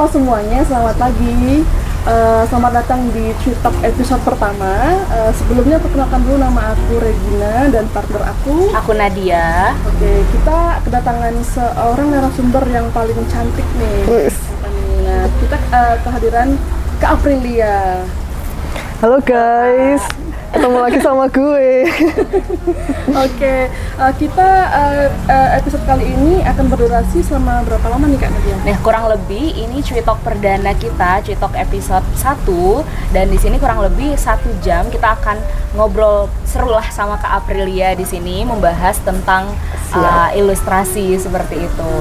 Halo semuanya, selamat pagi. Uh, selamat datang di Tweetalk episode pertama. Uh, sebelumnya perkenalkan dulu nama aku Regina dan partner aku. Aku Nadia. Oke, kita kedatangan seorang narasumber yang paling cantik nih. Nah, kita uh, kehadiran Kak Aprilia. Halo guys, ketemu lagi sama gue. Oke, okay, uh, eh, kita uh, uh, episode kali ini akan berdurasi selama berapa lama nih Kak Nadia? Nah, kurang lebih ini Cuitok perdana kita, Cuitok episode 1 dan di sini kurang lebih satu jam kita akan ngobrol seru lah sama Kak Aprilia di sini membahas tentang uh, ilustrasi seperti itu.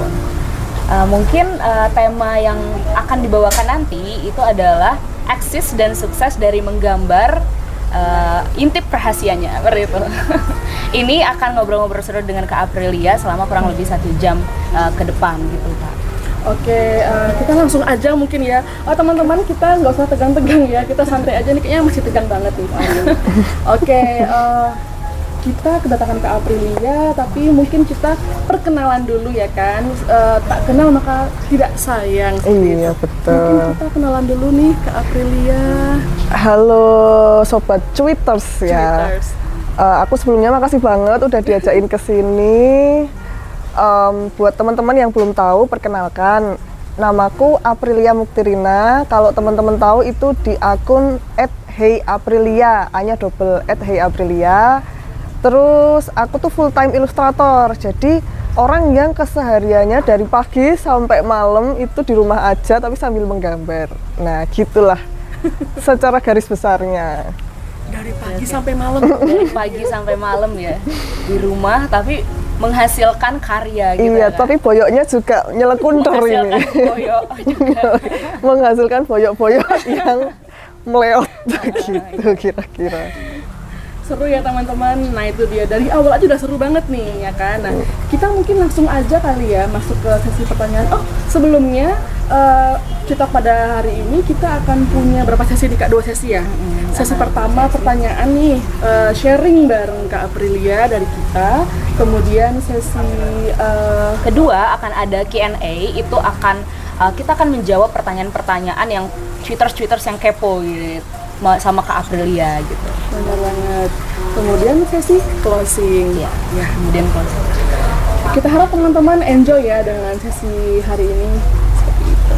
Uh, mungkin uh, tema yang akan dibawakan nanti itu adalah eksis dan sukses dari menggambar uh, intip rahasianya seperti itu. Ini akan ngobrol-ngobrol seru dengan Kak Aprilia selama kurang lebih satu jam uh, ke depan gitu Kak. Oke, uh, kita langsung aja mungkin ya. Oh teman-teman kita nggak usah tegang-tegang ya, kita santai aja nih kayaknya masih tegang banget nih. Oke, okay, uh, kita kedatangan ke Aprilia tapi mungkin kita perkenalan dulu ya kan. Uh, tak kenal maka tidak sayang iya itu. betul. Mungkin kita kenalan dulu nih ke Aprilia. Halo sobat Twitters ya. Uh, aku sebelumnya makasih banget udah diajakin ke sini. Um, buat teman-teman yang belum tahu perkenalkan. Namaku Aprilia Muktirina. Kalau teman-teman tahu itu di akun @heyaprilia hanya double @heyaprilia Terus aku tuh full time ilustrator. Jadi orang yang kesehariannya dari pagi sampai malam itu di rumah aja tapi sambil menggambar. Nah, gitulah secara garis besarnya. Dari pagi sampai malam. Dari pagi sampai malam ya di rumah tapi menghasilkan karya gitu Iya, kan? tapi boyoknya juga nyelekuntor ini. Boyok juga. menghasilkan boyok-boyok yang meleot gitu kira-kira seru ya teman-teman. Nah itu dia. Dari awal aja udah seru banget nih ya kan? Nah kita mungkin langsung aja kali ya masuk ke sesi pertanyaan. Oh sebelumnya uh, kita pada hari ini kita akan punya berapa sesi nih kak? Dua sesi ya? Hmm, sesi pertama sesi. pertanyaan nih uh, sharing bareng kak Aprilia dari kita. Kemudian sesi uh, kedua akan ada Q&A itu akan uh, kita akan menjawab pertanyaan-pertanyaan yang twitters-twitters yang kepo gitu sama Kak Aprilia gitu. Benar banget. Kemudian sesi closing. Ya, ya kemudian closing. Kita harap teman-teman enjoy ya dengan sesi hari ini seperti itu.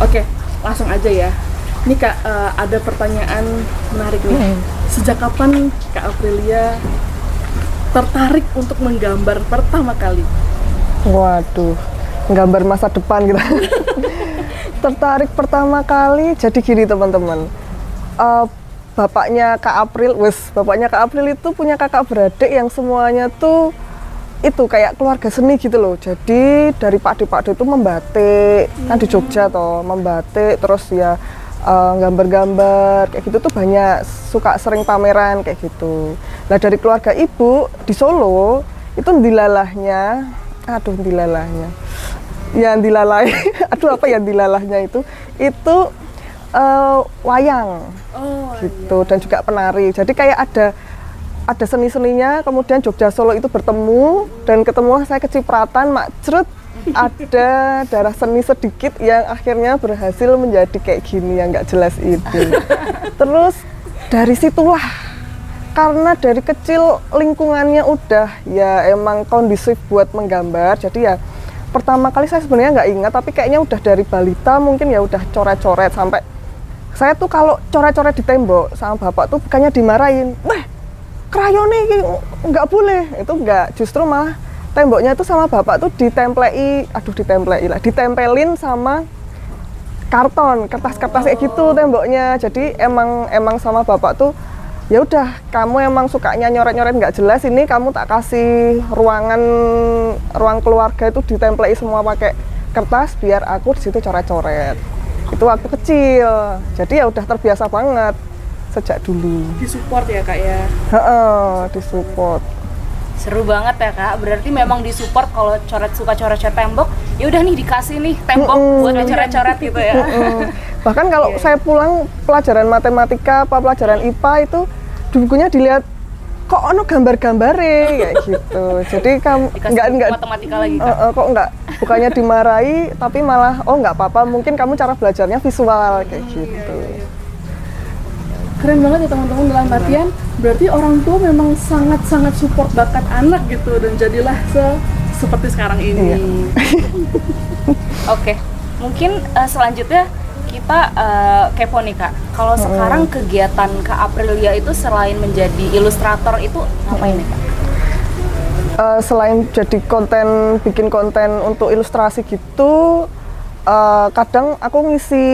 Oke, langsung aja ya. Ini Kak uh, ada pertanyaan menarik nih. Hmm. Sejak kapan Kak Aprilia tertarik untuk menggambar pertama kali? Waduh, menggambar masa depan gitu. tertarik pertama kali jadi gini teman-teman uh, bapaknya Kak April, wes bapaknya Kak April itu punya kakak beradik yang semuanya tuh itu kayak keluarga seni gitu loh. Jadi dari Pak Pakde itu membatik, hmm. kan di Jogja toh, membatik terus ya uh, gambar-gambar kayak gitu tuh banyak suka sering pameran kayak gitu. Nah dari keluarga ibu di Solo itu dilalahnya, aduh dilalahnya, yang dilalai, aduh apa yang dilalahnya itu, itu uh, wayang. Oh, gitu iya. dan juga penari. Jadi kayak ada ada seni-seninya kemudian Jogja Solo itu bertemu dan ketemu saya kecipratan makcrut ada darah seni sedikit yang akhirnya berhasil menjadi kayak gini yang nggak jelas itu. Terus dari situlah karena dari kecil lingkungannya udah ya emang kondisif buat menggambar jadi ya pertama kali saya sebenarnya nggak ingat tapi kayaknya udah dari balita mungkin ya udah coret-coret sampai saya tuh kalau coret-coret di tembok sama bapak tuh bukannya dimarahin. Krayon nih nggak boleh. Itu nggak justru malah temboknya itu sama bapak tuh ditemplei aduh ditemplei lah ditempelin sama karton kertas-kertas kayak gitu temboknya. Jadi emang emang sama bapak tuh ya udah kamu emang sukanya nyoret-nyoret nggak jelas ini kamu tak kasih ruangan ruang keluarga itu ditemplei semua pakai kertas biar aku di situ coret-coret itu waktu kecil. Jadi ya udah terbiasa banget sejak dulu. Disupport ya kak ya? Heeh, disupport. Seru banget ya kak. Berarti memang disupport kalau coret suka coret-coret tembok. Ya udah nih dikasih nih tembok mm -mm. buat coret-coret gitu ya. Mm -mm. bahkan kalau yeah. saya pulang pelajaran matematika apa pelajaran IPA itu bukunya dilihat kok ono gambar-gambare kayak gitu. Jadi kamu nggak nggak matematika lagi Eh, kak eh, kok nggak bukannya dimarahi tapi malah oh nggak apa-apa mungkin kamu cara belajarnya visual kayak gitu. keren banget ya teman-teman dalam artian berarti orang tua memang sangat-sangat support bakat anak gitu dan jadilah se seperti sekarang ini. Iya. Oke, mungkin eh, selanjutnya kita eh, kepo nih kak. Kalau sekarang kegiatan kak Aprilia itu selain menjadi ilustrator itu ngapain nih kak? Eh, selain jadi konten bikin konten untuk ilustrasi gitu eh, kadang aku ngisi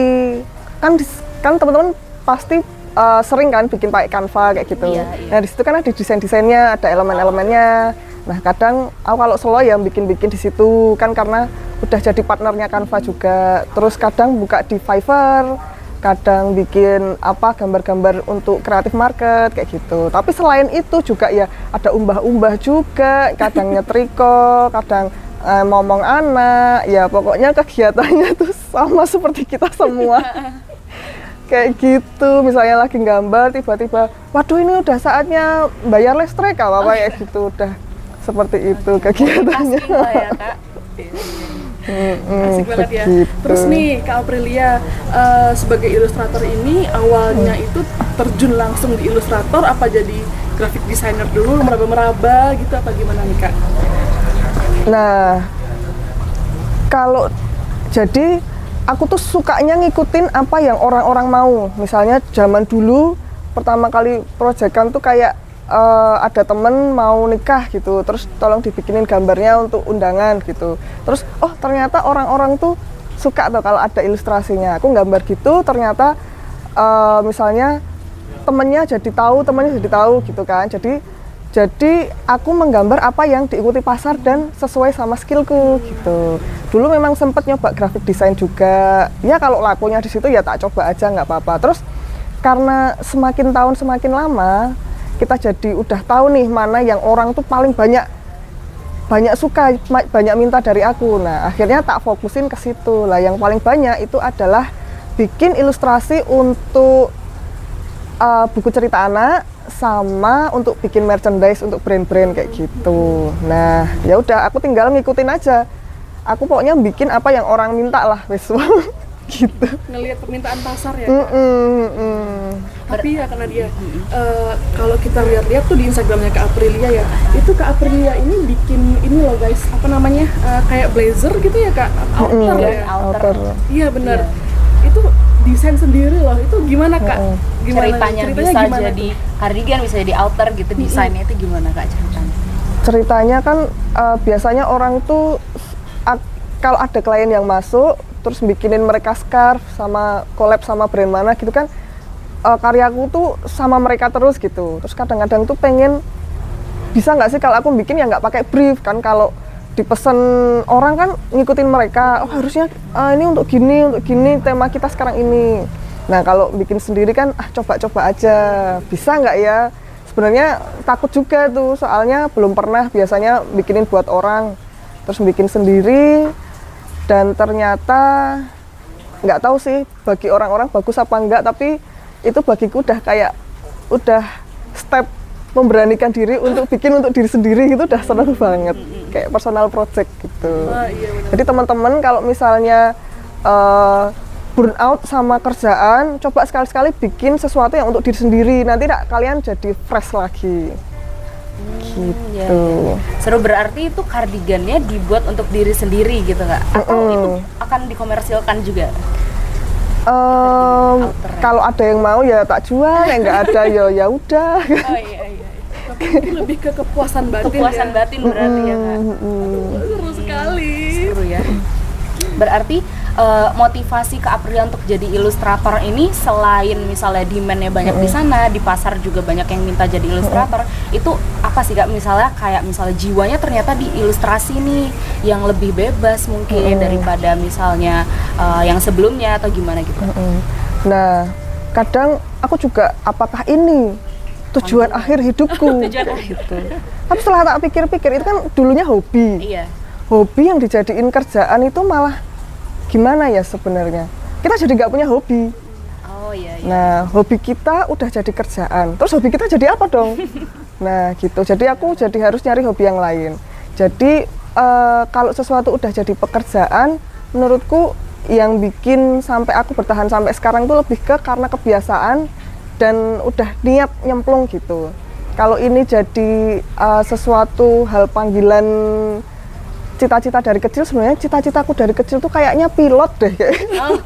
kan kan teman-teman pasti eh, sering kan bikin pakai Canva kayak gitu Iya, iya. nah di situ kan ada desain-desainnya ada elemen-elemennya nah kadang aku kalau solo ya bikin-bikin di situ kan karena udah jadi partnernya Canva juga. Terus kadang buka di Fiverr kadang bikin apa gambar-gambar untuk kreatif market kayak gitu. Tapi selain itu juga ya ada umbah-umbah juga, kadang nyetriko, kadang eh, ngomong anak, ya pokoknya kegiatannya tuh sama seperti kita semua. kayak gitu, misalnya lagi gambar tiba-tiba, waduh ini udah saatnya bayar listrik apa apa kayak gitu udah seperti itu kegiatannya. Multitasking lah ya kak. Mm-mm, Asik banget ya. begitu. Terus nih Kak Aprilia eh, sebagai ilustrator ini awalnya itu terjun langsung di ilustrator apa jadi graphic designer dulu meraba-meraba gitu apa gimana nih Kak? Nah, kalau jadi aku tuh sukanya ngikutin apa yang orang-orang mau. Misalnya zaman dulu pertama kali proyekan tuh kayak eh, ada temen mau nikah gitu, terus tolong dibikinin gambarnya untuk undangan gitu. Terus oh ternyata orang-orang tuh suka tuh kalau ada ilustrasinya. Aku gambar gitu, ternyata eh, misalnya temennya jadi tahu, temennya jadi tahu gitu kan. Jadi jadi aku menggambar apa yang diikuti pasar dan sesuai sama skillku gitu. Dulu memang sempet nyoba graphic design juga. Ya kalau lakunya di situ ya tak coba aja nggak apa-apa. Terus karena semakin tahun semakin lama kita jadi udah tahu nih mana yang orang tuh paling banyak banyak suka banyak minta dari aku. Nah akhirnya tak fokusin ke situ lah. Yang paling banyak itu adalah bikin ilustrasi untuk uh, buku cerita anak sama untuk bikin merchandise untuk brand-brand kayak gitu. Nah, ya udah aku tinggal ngikutin aja. Aku pokoknya bikin apa yang orang minta lah, wes gitu. Ngelihat permintaan pasar ya. Mm Kak? -mm, mm. Tapi ya karena dia eh, kalau kita lihat-lihat tuh di Instagramnya Kak Aprilia ya, itu Kak Aprilia ini bikin ini loh guys, apa namanya eh, kayak blazer gitu ya Kak, outer Mm, ya. outer. Iya benar. Itu desain sendiri loh. Itu gimana Kak? Gimana ceritanya, bisa gimana jadi tuh? cardigan, bisa jadi outer gitu desainnya itu gimana kak ceritanya? Ceritanya kan uh, biasanya orang tuh kalau ada klien yang masuk terus bikinin mereka scarf sama collab sama brand mana gitu kan uh, karyaku tuh sama mereka terus gitu. Terus kadang-kadang tuh pengen bisa nggak sih kalau aku bikin ya nggak pakai brief kan? Kalau dipesan orang kan ngikutin mereka oh harusnya ah, ini untuk gini untuk gini tema kita sekarang ini. Nah kalau bikin sendiri kan ah coba-coba aja. Bisa nggak ya? Sebenarnya takut juga tuh soalnya belum pernah biasanya bikinin buat orang. Terus bikin sendiri dan ternyata nggak tahu sih bagi orang-orang bagus apa enggak tapi itu bagiku udah kayak udah step memberanikan diri untuk bikin untuk diri sendiri itu udah seneng banget. Kayak personal project gitu. Ah, iya jadi teman-teman kalau misalnya eh, burn out sama kerjaan coba sekali-sekali bikin sesuatu yang untuk diri sendiri. Nanti tak kalian jadi fresh lagi Iya, gitu iya. Seru berarti itu kardigannya dibuat untuk diri sendiri gitu kak? Atau Mm-mm. itu akan dikomersilkan juga? Ya? kalau ada yang mau ya tak jual yang nggak ada ya ya udah Oh iya iya. Tapi mungkin lebih ke kepuasan batin Kepuasan ya. batin berarti ya kak? Seru sekali. Seru ya. Berarti eh, motivasi ke Aprilia untuk jadi ilustrator ini selain misalnya demandnya banyak di sana, di pasar juga banyak yang minta jadi ilustrator, itu apa sih kak? Misalnya kayak misalnya jiwanya ternyata di ilustrasi nih yang lebih bebas mungkin daripada misalnya eh, yang sebelumnya atau gimana gitu? Mm. Nah, kadang aku juga apakah ini tujuan akhir hidupku? Tujuan gitu. Tapi setelah tak pikir-pikir itu kan dulunya hobi. Iya. Hobi yang dijadiin kerjaan itu malah gimana ya sebenarnya? Kita jadi nggak punya hobi. Oh iya iya. Nah, hobi kita udah jadi kerjaan. Terus hobi kita jadi apa dong? Nah gitu. Jadi aku jadi harus nyari hobi yang lain. Jadi eh, kalau sesuatu udah jadi pekerjaan, menurutku yang bikin sampai aku bertahan sampai sekarang tuh lebih ke karena kebiasaan dan udah niat nyemplung gitu. Kalau ini jadi eh, sesuatu hal panggilan cita-cita dari kecil sebenarnya cita-citaku dari kecil tuh kayaknya pilot deh Oh,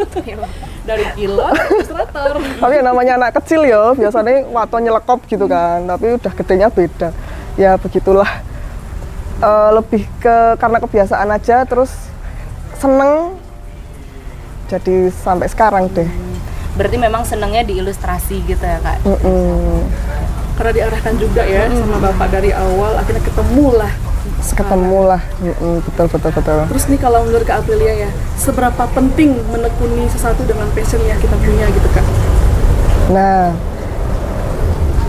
dari pilot ilustrator. tapi yang namanya anak kecil ya biasanya waktu nyelekop gitu kan tapi udah gedenya beda ya begitulah Eh, lebih ke karena kebiasaan aja terus seneng jadi sampai sekarang deh Berarti memang senengnya di ilustrasi gitu ya kak? Mm-mm. Karena diarahkan juga ya sama bapak dari awal, akhirnya ketemu lah. Ketemu lah betul betul betul Terus nih kalau menurut Kak Aprilia ya, seberapa penting menekuni sesuatu dengan passion yang kita punya gitu Kak? Nah,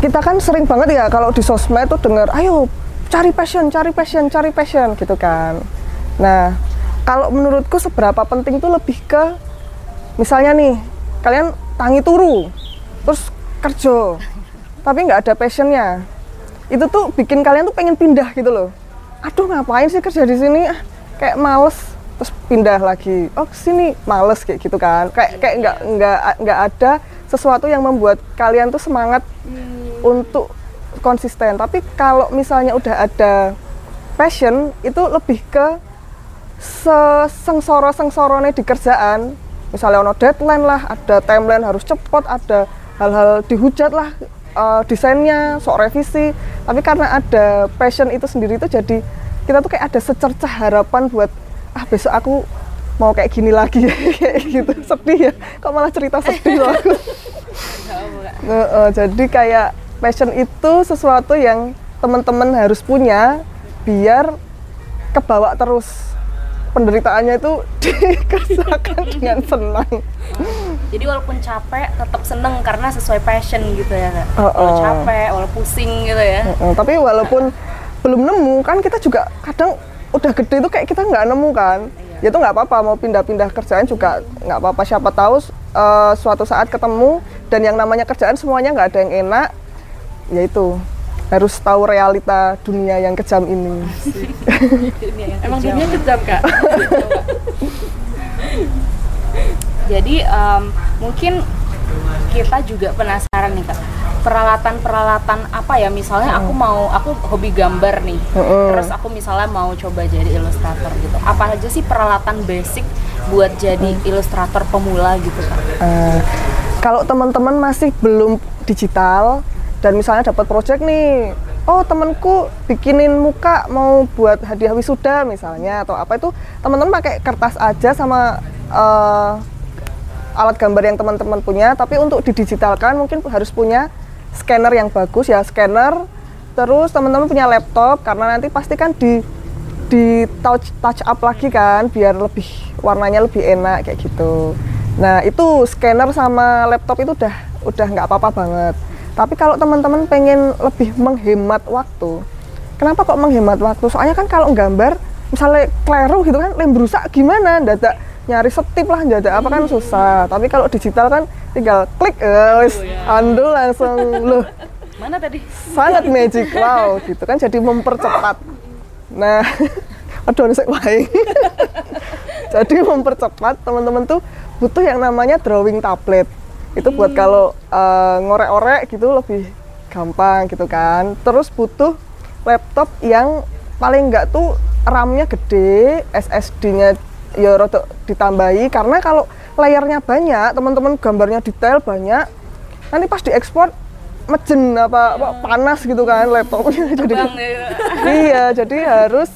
kita kan sering banget ya kalau di sosmed tuh dengar, ayo cari passion, cari passion, cari passion gitu kan. Nah, kalau menurutku seberapa penting tuh lebih ke, misalnya nih, kalian tangi turu, terus kerja, tapi nggak ada passionnya, itu tuh bikin kalian tuh pengen pindah gitu loh. Aduh ngapain sih kerja di sini? Ah, kayak males, terus pindah lagi. Oh sini males kayak gitu kan. Kayak kayak nggak nggak nggak ada sesuatu yang membuat kalian tuh semangat untuk konsisten. Tapi kalau misalnya udah ada passion itu lebih ke sengsoro sengsorone di kerjaan. Misalnya ono deadline lah, ada timeline harus cepet, ada hal-hal dihujat lah eh, desainnya, sok revisi. Tapi karena ada passion itu sendiri itu jadi kita tuh kayak ada secercah harapan buat ah besok aku mau kayak gini lagi. Kayak gitu. Sedih ya. Kok malah cerita sedih loh aku. Nge- jadi kayak passion itu sesuatu yang teman-teman harus punya biar kebawa terus. Penderitaannya itu dikerjakan dengan senang. Jadi walaupun capek tetap seneng karena sesuai passion gitu ya kak? Walau oh. capek, walau pusing gitu ya? Heeh, tapi walaupun belum nemu kan kita juga kadang udah gede itu kayak kita nggak nemu kan. Ya itu nggak apa-apa mau pindah-pindah kerjaan juga nggak apa-apa siapa tahu eh, suatu saat ketemu dan yang namanya kerjaan semuanya nggak ada yang enak. Ya itu harus tahu realita dunia yang kejam ini. Dunia yang Emang kejam. dunia kejam Kak? Jadi em, mungkin kita juga penasaran nih kak. Peralatan-peralatan apa ya? Misalnya aku mau aku hobi gambar nih. Heeh. terus aku misalnya mau coba jadi ilustrator gitu. Apa aja sih peralatan basic buat jadi ilustrator pemula gitu kak? Eh, kalau teman-teman masih belum digital dan misalnya dapat project nih, oh temanku bikinin muka mau buat hadiah wisuda misalnya atau apa itu teman-teman pakai kertas aja sama eh, alat gambar yang teman-teman punya, tapi untuk didigitalkan mungkin harus punya scanner yang bagus ya scanner. Terus teman-teman punya laptop karena nanti pasti kan di di touch touch up lagi kan biar lebih warnanya lebih enak kayak gitu. Nah itu scanner sama laptop itu udah udah nggak apa-apa banget. Tapi kalau teman-teman pengen lebih menghemat waktu, kenapa kok menghemat waktu? Soalnya kan kalau gambar misalnya kleru gitu kan lem rusak gimana? Dadak nyari setip lah, dadak apa kan susah. Tapi kalau digital kan tinggal klik, eh, wis ando langsung loh. Mana tadi? Sangat magic wow gitu kan jadi mempercepat. Nah aduh saya wae. Jadi mempercepat teman-teman tuh butuh yang namanya drawing tablet. Itu buat kalau eh, ngorek-orek gitu lebih gampang gitu kan. Terus butuh laptop yang paling enggak tuh RAM-nya gede SSD-nya ya rada ditambahi karena kalau layarnya banyak teman-teman gambarnya detail banyak nanti pas diekspor mejen apa, apa panas gitu kan laptopnya jadi gitu. iya jadi harus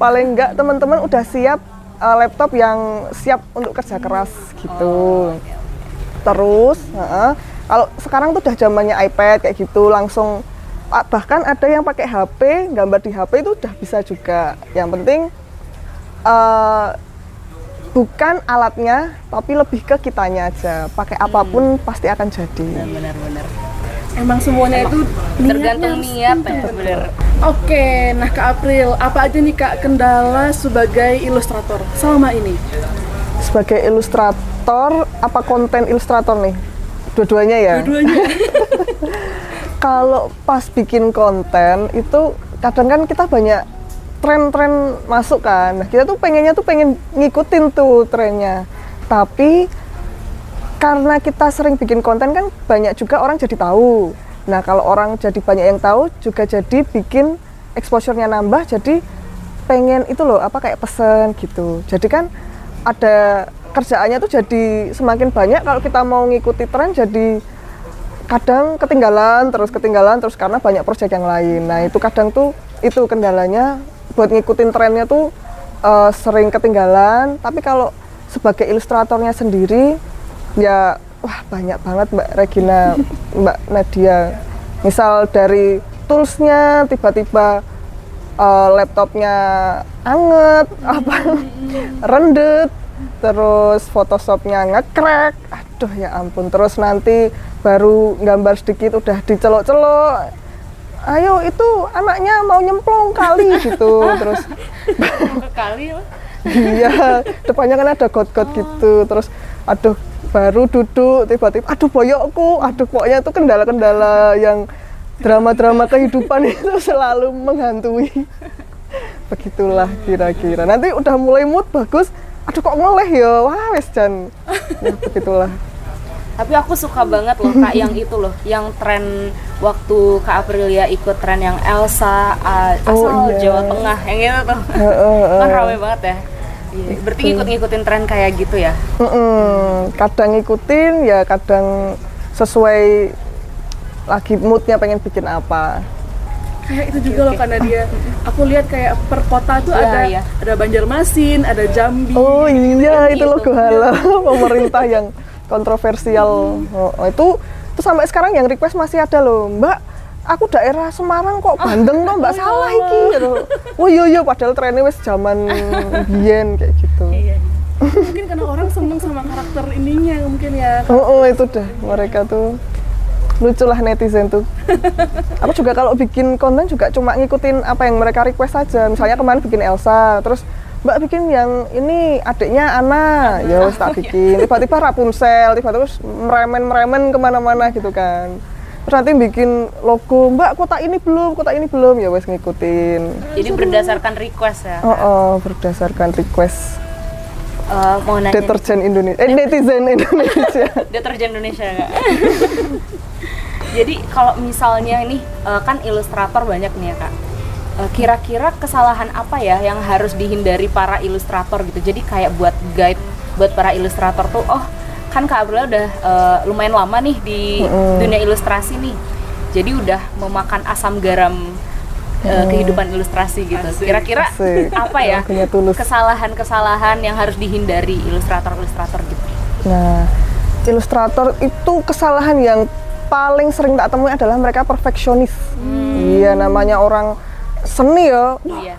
paling enggak teman-teman udah siap uh, laptop yang siap untuk kerja keras gitu. Terus heeh, kalau sekarang tuh udah zamannya iPad kayak gitu langsung ah, bahkan ada yang pakai HP gambar di HP itu udah bisa juga. Yang penting eh, bukan alatnya tapi lebih ke kitanya aja. Pakai apa pun pasti akan jadi. Benar-benar Emang semuanya itu tergantung niat ya bener Oke, nah Kak April, apa aja nih Kak kendala sebagai ilustrator selama ini? sebagai ilustrator apa konten ilustrator nih? Dua-duanya ya? Dua-duanya. kalau pas bikin konten itu kadang kan kita banyak tren-tren masuk kan. Nah, kita tuh pengennya tuh pengen ngikutin tuh trennya. Tapi karena kita sering bikin konten kan banyak juga orang jadi tahu. Nah, kalau orang jadi banyak yang tahu juga jadi bikin exposure-nya nambah jadi pengen itu loh apa kayak pesen gitu. Jadi kan ada kerjaannya tuh jadi semakin banyak kalau kita mau ngikuti tren jadi kadang ketinggalan terus ketinggalan terus karena banyak proyek yang lain. Nah, itu kadang tuh itu kendalanya buat ngikutin trennya tuh uh, sering ketinggalan, tapi kalau sebagai ilustratornya sendiri ya wah banyak banget Mbak Regina, Mbak Nadia. Misal dari toolsnya tiba-tiba uh, laptopnya anget apa rendet terus Photoshopnya ngekrek aduh ya ampun. Terus nanti baru gambar sedikit udah dicelok-celok ayo itu anaknya mau nyemplung kali gitu terus. Kali iya depannya kan ada got-got oh. gitu terus aduh baru duduk tiba-tiba aduh boyokku. Aduh pokoknya itu kendala-kendala yang drama-drama kehidupan itu selalu menghantui. Begitulah kira-kira. Nanti udah mulai mood bagus aduh kok ngeleh ya? Wah wes Jan. Ya, begitulah tapi aku suka banget loh kak yang itu loh yang tren waktu kak Aprilia ikut tren yang Elsa uh, asal oh, iya. Jawa Tengah yang itu tuh uh, uh, uh. kan rame banget ya Iya, berarti ngikut-ngikutin tren kayak gitu ya? Mm-mm. Kadang ngikutin, ya kadang sesuai lagi moodnya pengen bikin apa kayak itu juga loh karena dia aku lihat kayak per kota tuh ya, ada ya. ada Banjarmasin ada Jambi oh iya itu loh halo pemerintah yang kontroversial. Hmm. oh, itu itu sampai sekarang yang request masih ada loh. Mbak aku daerah Semarang kok Bandeng oh, mbak salah iki gitu. oh iya iya padahal trennya wes zaman biyen kayak gitu. Iya, iya. mungkin karena orang seneng sama karakter ininya mungkin ya. Oh, oh itu dah. Mereka tuh lucu lah netizen tuh. Aku juga kalau bikin konten juga cuma ngikutin apa yang mereka request saja misalnya kemarin bikin Elsa terus mbak bikin yang ini adiknya Ana. Ya wes tak bikin. Tiba-tiba Rapunzel tiba-tiba meremen meremen ke mana-mana gitu kan. Terus nanti bikin logo mbak kota ini belum kota ini belum. Ya wes ngikutin. Jadi berdasarkan request ya? Oh, oh berdasarkan request. Uh, mau nanya deterjen Indonesia eh netizen Indonesia. Deterjen Indonesia enggak jadi kalau misalnya ini uh, kan ilustrator banyak nih ya kak kira-kira kesalahan apa ya yang harus dihindari para ilustrator gitu jadi kayak buat guide buat para ilustrator tuh oh kan kak Abril udah uh, lumayan lama nih di mm. dunia ilustrasi nih jadi udah memakan asam garam uh, kehidupan ilustrasi gitu. Kira-kira apa ya kesalahan-kesalahan yang harus dihindari ilustrator-ilustrator gitu? Nah, ilustrator itu kesalahan yang paling sering tak temui adalah mereka perfeksionis. Hmm. Iya, namanya orang seni ya. Iya.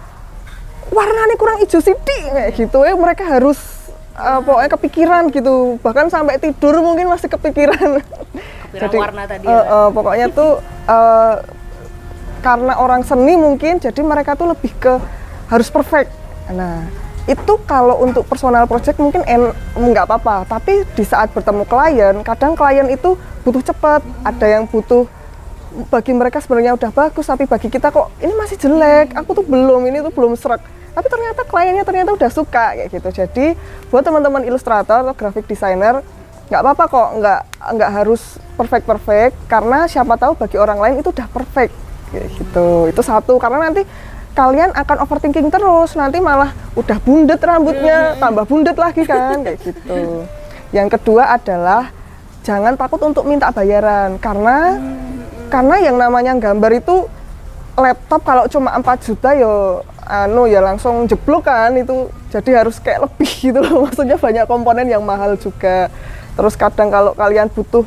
Warnanya kurang hijau sidik kayak gitu ya. Mereka harus uh, pokoknya kepikiran gitu. Bahkan sampai tidur mungkin masih kepikiran. Kepikiran jadi, warna tadi. Uh, uh, pokoknya tuh uh, karena orang seni mungkin jadi mereka tuh lebih ke harus perfect. Nah, itu kalau untuk personal project mungkin nggak apa-apa tapi di saat bertemu klien kadang klien itu butuh cepat ada yang butuh bagi mereka sebenarnya udah bagus tapi bagi kita kok ini masih jelek aku tuh belum ini tuh belum serak. Tapi ternyata kliennya ternyata udah suka kayak gitu. Jadi buat teman-teman ilustrator atau graphic designer nggak apa-apa kok nggak nggak harus perfect perfect karena siapa tahu bagi orang lain itu udah perfect kayak gitu. Itu satu karena nanti kalian akan overthinking terus nanti malah udah bundet rambutnya tambah bundet lagi kan kayak gitu. Yang kedua adalah jangan takut untuk minta bayaran karena karena yang namanya gambar itu laptop kalau cuma 4 juta yo anu ya langsung jeblok kan itu. Jadi harus kayak lebih gitu loh. Maksudnya banyak komponen yang mahal juga. Terus kadang kalau kalian butuh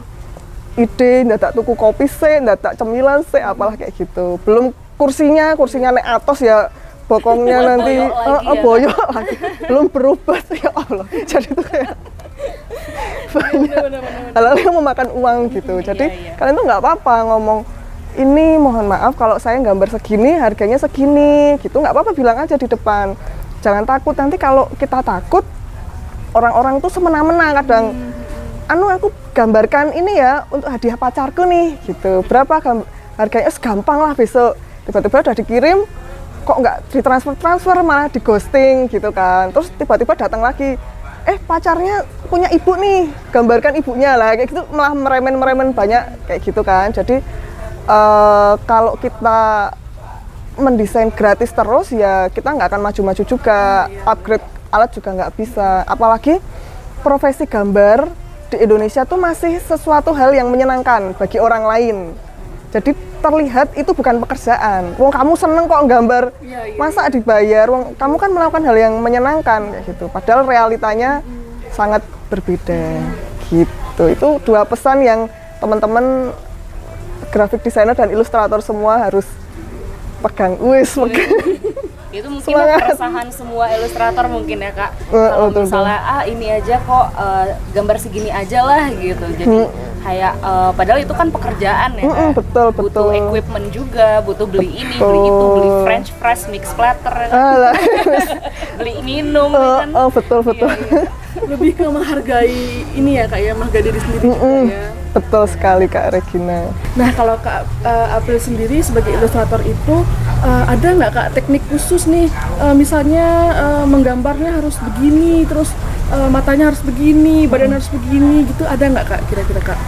ide tak tuku kopi sih tak cemilan sih apalah kayak gitu. Belum kursinya kursinya naik atas ya bokongnya nanti boyok lagi, uh, uh, boyok lagi. belum berubah ya Allah. Jadi itu kayak hal-hal yang memakan uang gitu. Iya, jadi iya, iya. kalian tuh nggak apa-apa ngomong ini mohon maaf kalau saya gambar segini harganya segini gitu. Nggak apa-apa bilang aja di depan. Jangan takut. Nanti kalau kita takut orang-orang tuh semena-mena kadang. Hmm. anu aku gambarkan ini ya untuk hadiah pacarku nih gitu. Berapa gambar harganya "Eh, gampang lah besok. Tiba-tiba udah dikirim kok nggak ditransfer transfer malah di ghosting gitu kan. Terus tiba-tiba datang lagi eh pacarnya punya ibu nih gambarkan ibunya lah kayak gitu malah meremen-meremen banyak kayak gitu kan. Jadi eh, kalau kita mendesain gratis terus ya kita nggak akan maju-maju juga upgrade alat juga nggak bisa. Apalagi profesi gambar di Indonesia tuh masih sesuatu hal yang menyenangkan bagi orang lain jadi terlihat itu bukan pekerjaan. Wong kamu seneng kok gambar. Iya, iya, masa dibayar? Wong kamu kan melakukan hal yang menyenangkan kayak gitu. Padahal realitanya sangat berbeda. Gitu. Itu dua pesan yang teman-teman graphic designer dan ilustrator semua harus pegang. Wis pegang itu mungkin Semangat. keresahan semua ilustrator mungkin ya kak Eh, kalau betul, misalnya ah ini aja kok eh, gambar segini aja lah gitu jadi kayak eh, padahal itu kan pekerjaan ya Kak. betul, butuh betul. equipment juga butuh beli ini beli itu beli french press mix kan? Alah. beli minum oh, kan oh, betul betul Iya, iya. Lebih ke menghargai ini ya kak ya menghargai diri sendiri juga Mm-mm. ya betul sekali kak Regina Nah kalau Kak eh, April sendiri sebagai ilustrator itu eh, ada nggak Kak teknik khusus nih Eh, misalnya eh, menggambarnya harus begini terus eh, matanya harus begini badan harus begini gitu ada nggak Kak kira-kira Kak?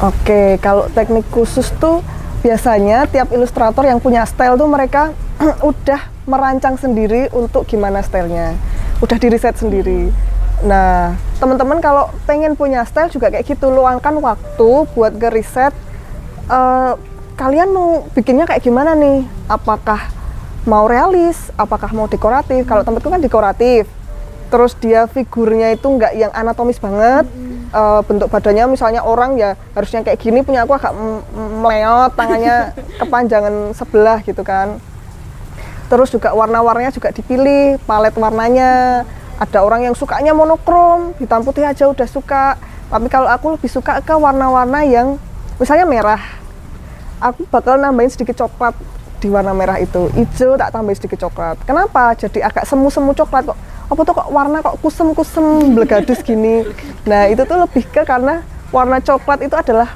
Oke, kalau teknik khusus tuh biasanya tiap ilustrator yang punya style tuh mereka udah merancang sendiri untuk gimana stylenya, udah di riset sendiri. Nah, teman-teman kalau pengen punya style juga kayak gitu, luangkan waktu buat ngeriset eh, kalian mau bikinnya kayak gimana nih? Apakah mau realis? Apakah mau dekoratif? Kalau tempatku kan dekoratif. Terus dia figurnya itu nggak yang anatomis banget. Eh, bentuk badannya misalnya orang ya harusnya kayak gini punya aku agak meleot tangannya kepanjangan sebelah gitu kan terus juga warna-warnanya juga dipilih palet warnanya ada orang yang sukanya monokrom hitam putih aja udah suka. Tapi kalau aku lebih suka ke warna-warna yang misalnya merah. Aku bakal nambahin sedikit coklat di warna merah itu. Hijau tak tambahin sedikit coklat. Kenapa? Jadi agak semu-semu coklat kok. Apa tuh kok warna kok kusem-kusem blegadus gini? Nah itu tuh lebih ke karena warna coklat itu adalah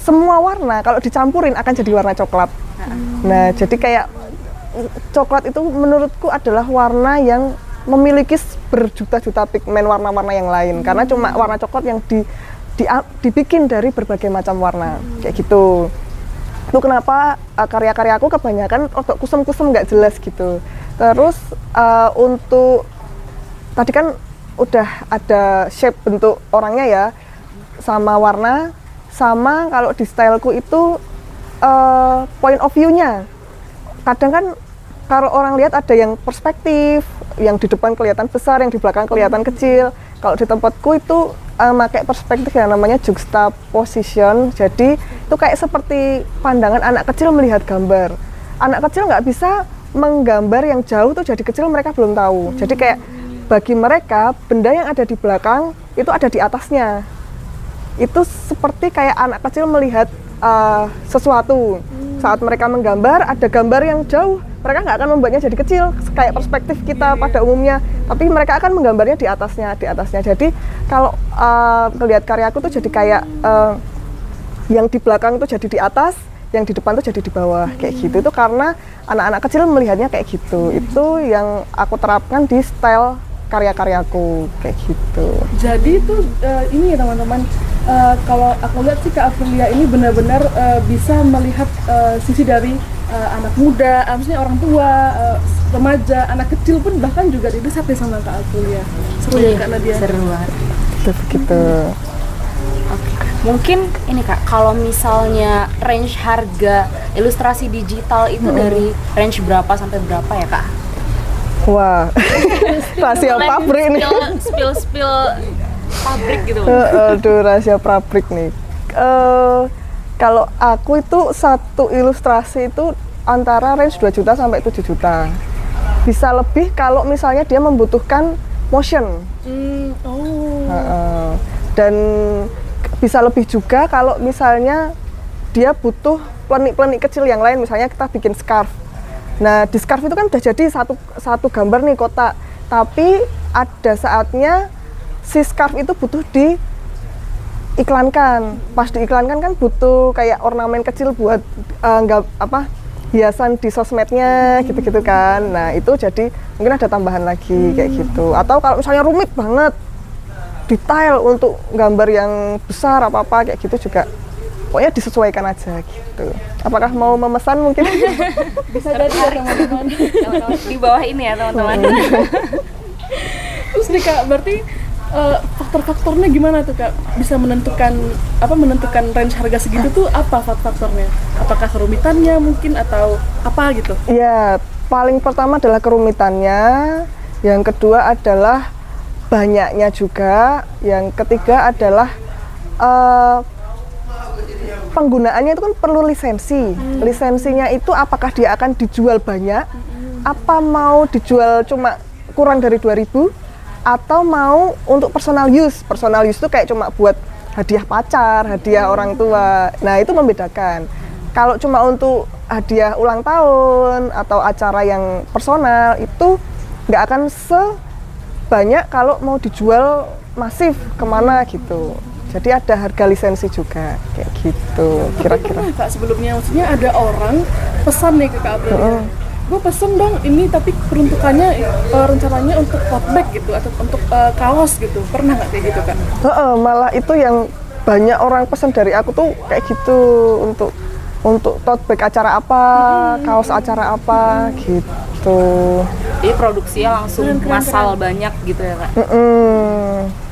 semua warna. Kalau dicampurin akan jadi warna coklat. Nah jadi kayak coklat itu menurutku adalah warna yang memiliki berjuta-juta pigmen warna-warna yang lain. Karena cuma warna coklat yang di, di- dibikin dari berbagai macam warna. Kayak gitu. Itu kenapa uh, karya-karyaku kebanyakan untuk kusem-kusem nggak jelas gitu. Terus uh, untuk tadi kan udah ada shape bentuk orangnya ya sama warna sama kalau di styleku itu uh, point of view-nya. Kadang kan kalau orang lihat ada yang perspektif, yang di depan kelihatan besar, yang di belakang kelihatan kecil. Kalau di tempatku itu eh, pakai perspektif yang namanya juxtaposition. Jadi itu kayak seperti pandangan anak kecil melihat gambar. Anak kecil nggak bisa menggambar yang jauh tuh jadi kecil mereka belum tahu. Jadi kayak bagi mereka benda yang ada di belakang itu ada di atasnya itu seperti kayak anak kecil melihat uh, sesuatu saat mereka menggambar ada gambar yang jauh. Mereka nggak akan membuatnya jadi kecil kayak perspektif kita pada umumnya. Tapi mereka akan menggambarnya di atasnya di atasnya. Jadi kalau uh, melihat karyaku tuh jadi kayak uh, yang di belakang itu jadi di atas yang di depan tuh jadi di bawah. Kayak gitu. Itu karena anak-anak kecil melihatnya kayak gitu. Itu yang aku terapkan di style karya-karyaku kayak gitu. Jadi itu eh, ini ya teman-teman eh, kalau aku lihat sih Kak Aprilia ini benar-benar eh, bisa melihat eh, sisi dari eh, anak muda, maksudnya orang tua, eh, remaja, anak kecil pun bahkan juga diriset ya sama Kak Aprilia. Seru ya Kak Nadia. seru banget itu begitu Oke. Mungkin ini Kak, kalau misalnya range harga ilustrasi digital itu dari range berapa sampai berapa ya Kak? Wah, rahasia pabrik nih. Spill, spill, spill pabrik gitu. Eh, Aduh, rahasia pabrik nih. Eh, kalau aku itu satu ilustrasi itu antara range 2 juta sampai 7 juta. Bisa lebih kalau misalnya dia membutuhkan motion. Hmm, oh. Heeh. Dan bisa lebih juga kalau misalnya dia butuh plenik-plenik kecil yang lain, misalnya kita bikin scarf. Nah, di scarf itu kan udah jadi satu satu gambar nih kotak, tapi ada saatnya si scarf itu butuh di iklankan pas diiklankan kan butuh kayak ornamen kecil buat nggak apa hiasan di sosmednya gitu-gitu kan. Nah itu jadi mungkin ada tambahan lagi kayak gitu. Atau kalau misalnya rumit banget detail untuk gambar yang besar apa apa kayak gitu juga pokoknya disesuaikan aja gitu. Apakah mau memesan mungkin? Bisa jadi ya teman-teman. Teman-teman, di bawah ini ya teman-teman. Terus nih kak, berarti eh, faktor-faktornya gimana tuh kak? Bisa menentukan apa menentukan range harga segitu tuh apa faktor-faktornya? Apakah kerumitannya mungkin atau apa gitu? Ya, paling pertama adalah kerumitannya, yang kedua adalah banyaknya juga, yang ketiga adalah eh, penggunaannya itu kan perlu lisensi. Lisensinya itu apakah dia akan dijual banyak, apa mau dijual cuma kurang dari 2000 atau mau untuk personal use. Personal use itu kayak cuma buat hadiah pacar, hadiah orang tua. Nah, itu membedakan. Kalau cuma untuk hadiah ulang tahun atau acara yang personal itu nggak akan sebanyak kalau mau dijual masif ke mana gitu. Jadi ada harga lisensi juga kayak gitu kira-kira. Pernah sebelumnya maksudnya ada orang pesan nih ke kak Aprilia. Gue pesen dong ini tapi peruntukannya eh, rencananya untuk tote bag gitu atau untuk eh, kaos gitu. Pernah nggak kayak gitu kak? Heeh, malah itu yang banyak orang pesan dari aku tuh kayak gitu untuk untuk tote bag acara apa, kaos acara apa gitu. jadi produksinya langsung Keren, keren, massal banyak gitu ya kak. Asik sekali.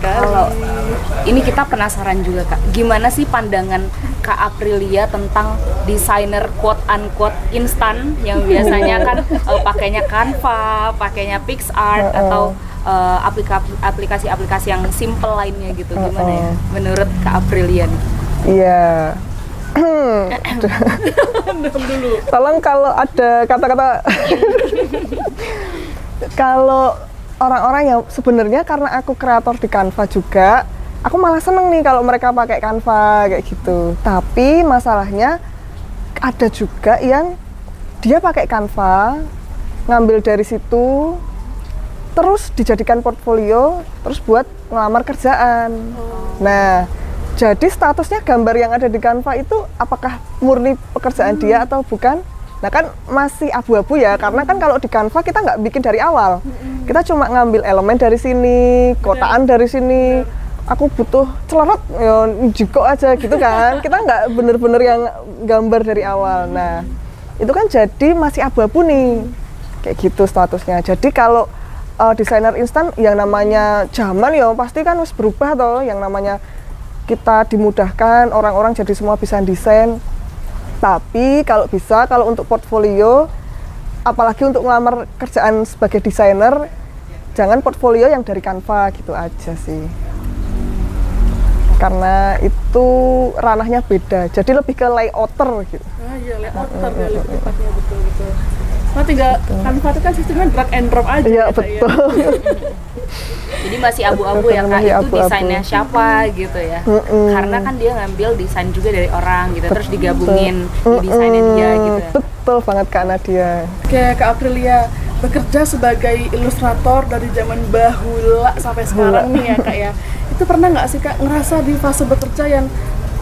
Kalau ini kita penasaran juga kak, gimana sih pandangan Kak Aprilia tentang desainer quote unquote instan yang biasanya kan eh, pakainya Canva, pakainya PixArt Heeh. atau eh, aplika- aplikasi-aplikasi yang simple lainnya gitu, gimana ya? Heeh. Menurut Kak Aprilia? Iya. Dulu. Tolong kalau ada kata-kata kalau orang-orang yang sebenarnya karena aku kreator di Canva juga, aku malah seneng nih kalau mereka pakai Canva kayak gitu. Tapi masalahnya ada juga yang dia pakai Canva, ngambil dari situ, terus dijadikan portfolio, terus buat ngelamar kerjaan. Nah, jadi statusnya gambar yang ada di Canva itu apakah murni pekerjaan dia atau bukan? Nah kan masih abu-abu ya, karena kan kalau di Canva kita nggak bikin dari awal. Kita cuma ngambil elemen dari sini, kotaan dari sini. Aku butuh celerot, ya jiko aja gitu kan. Kita nggak bener-bener yang gambar dari awal. Nah, itu kan jadi masih abu-abu nih, kayak gitu statusnya. Jadi kalau uh, desainer instan yang namanya zaman ya pasti kan harus berubah toh, yang namanya kita dimudahkan orang-orang jadi semua bisa desain tapi kalau bisa kalau untuk portfolio apalagi untuk ngelamar kerjaan sebagai desainer jangan portfolio yang dari Canva gitu aja sih. Karena itu ranahnya beda. Jadi lebih ke layouter gitu. Ah iya, layouter ya lebih tepatnya betul Nah tinggal Canva itu kan sistemnya drag and drop aja. iya ya, Kak, ya. betul Jadi masih abu-abu ya kak, itu abu-abu. desainnya siapa gitu ya? Mm-mm. Karena kan dia ngambil desain juga dari orang gitu, terus digabungin di desainnya dia gitu. ya. betul banget Kak Nadia Oke, Kak Aprilia bekerja sebagai ilustrator dari zaman bahula sampai sekarang nih ya kak ya. Itu pernah nggak sih kak ngerasa di fase bekerja yang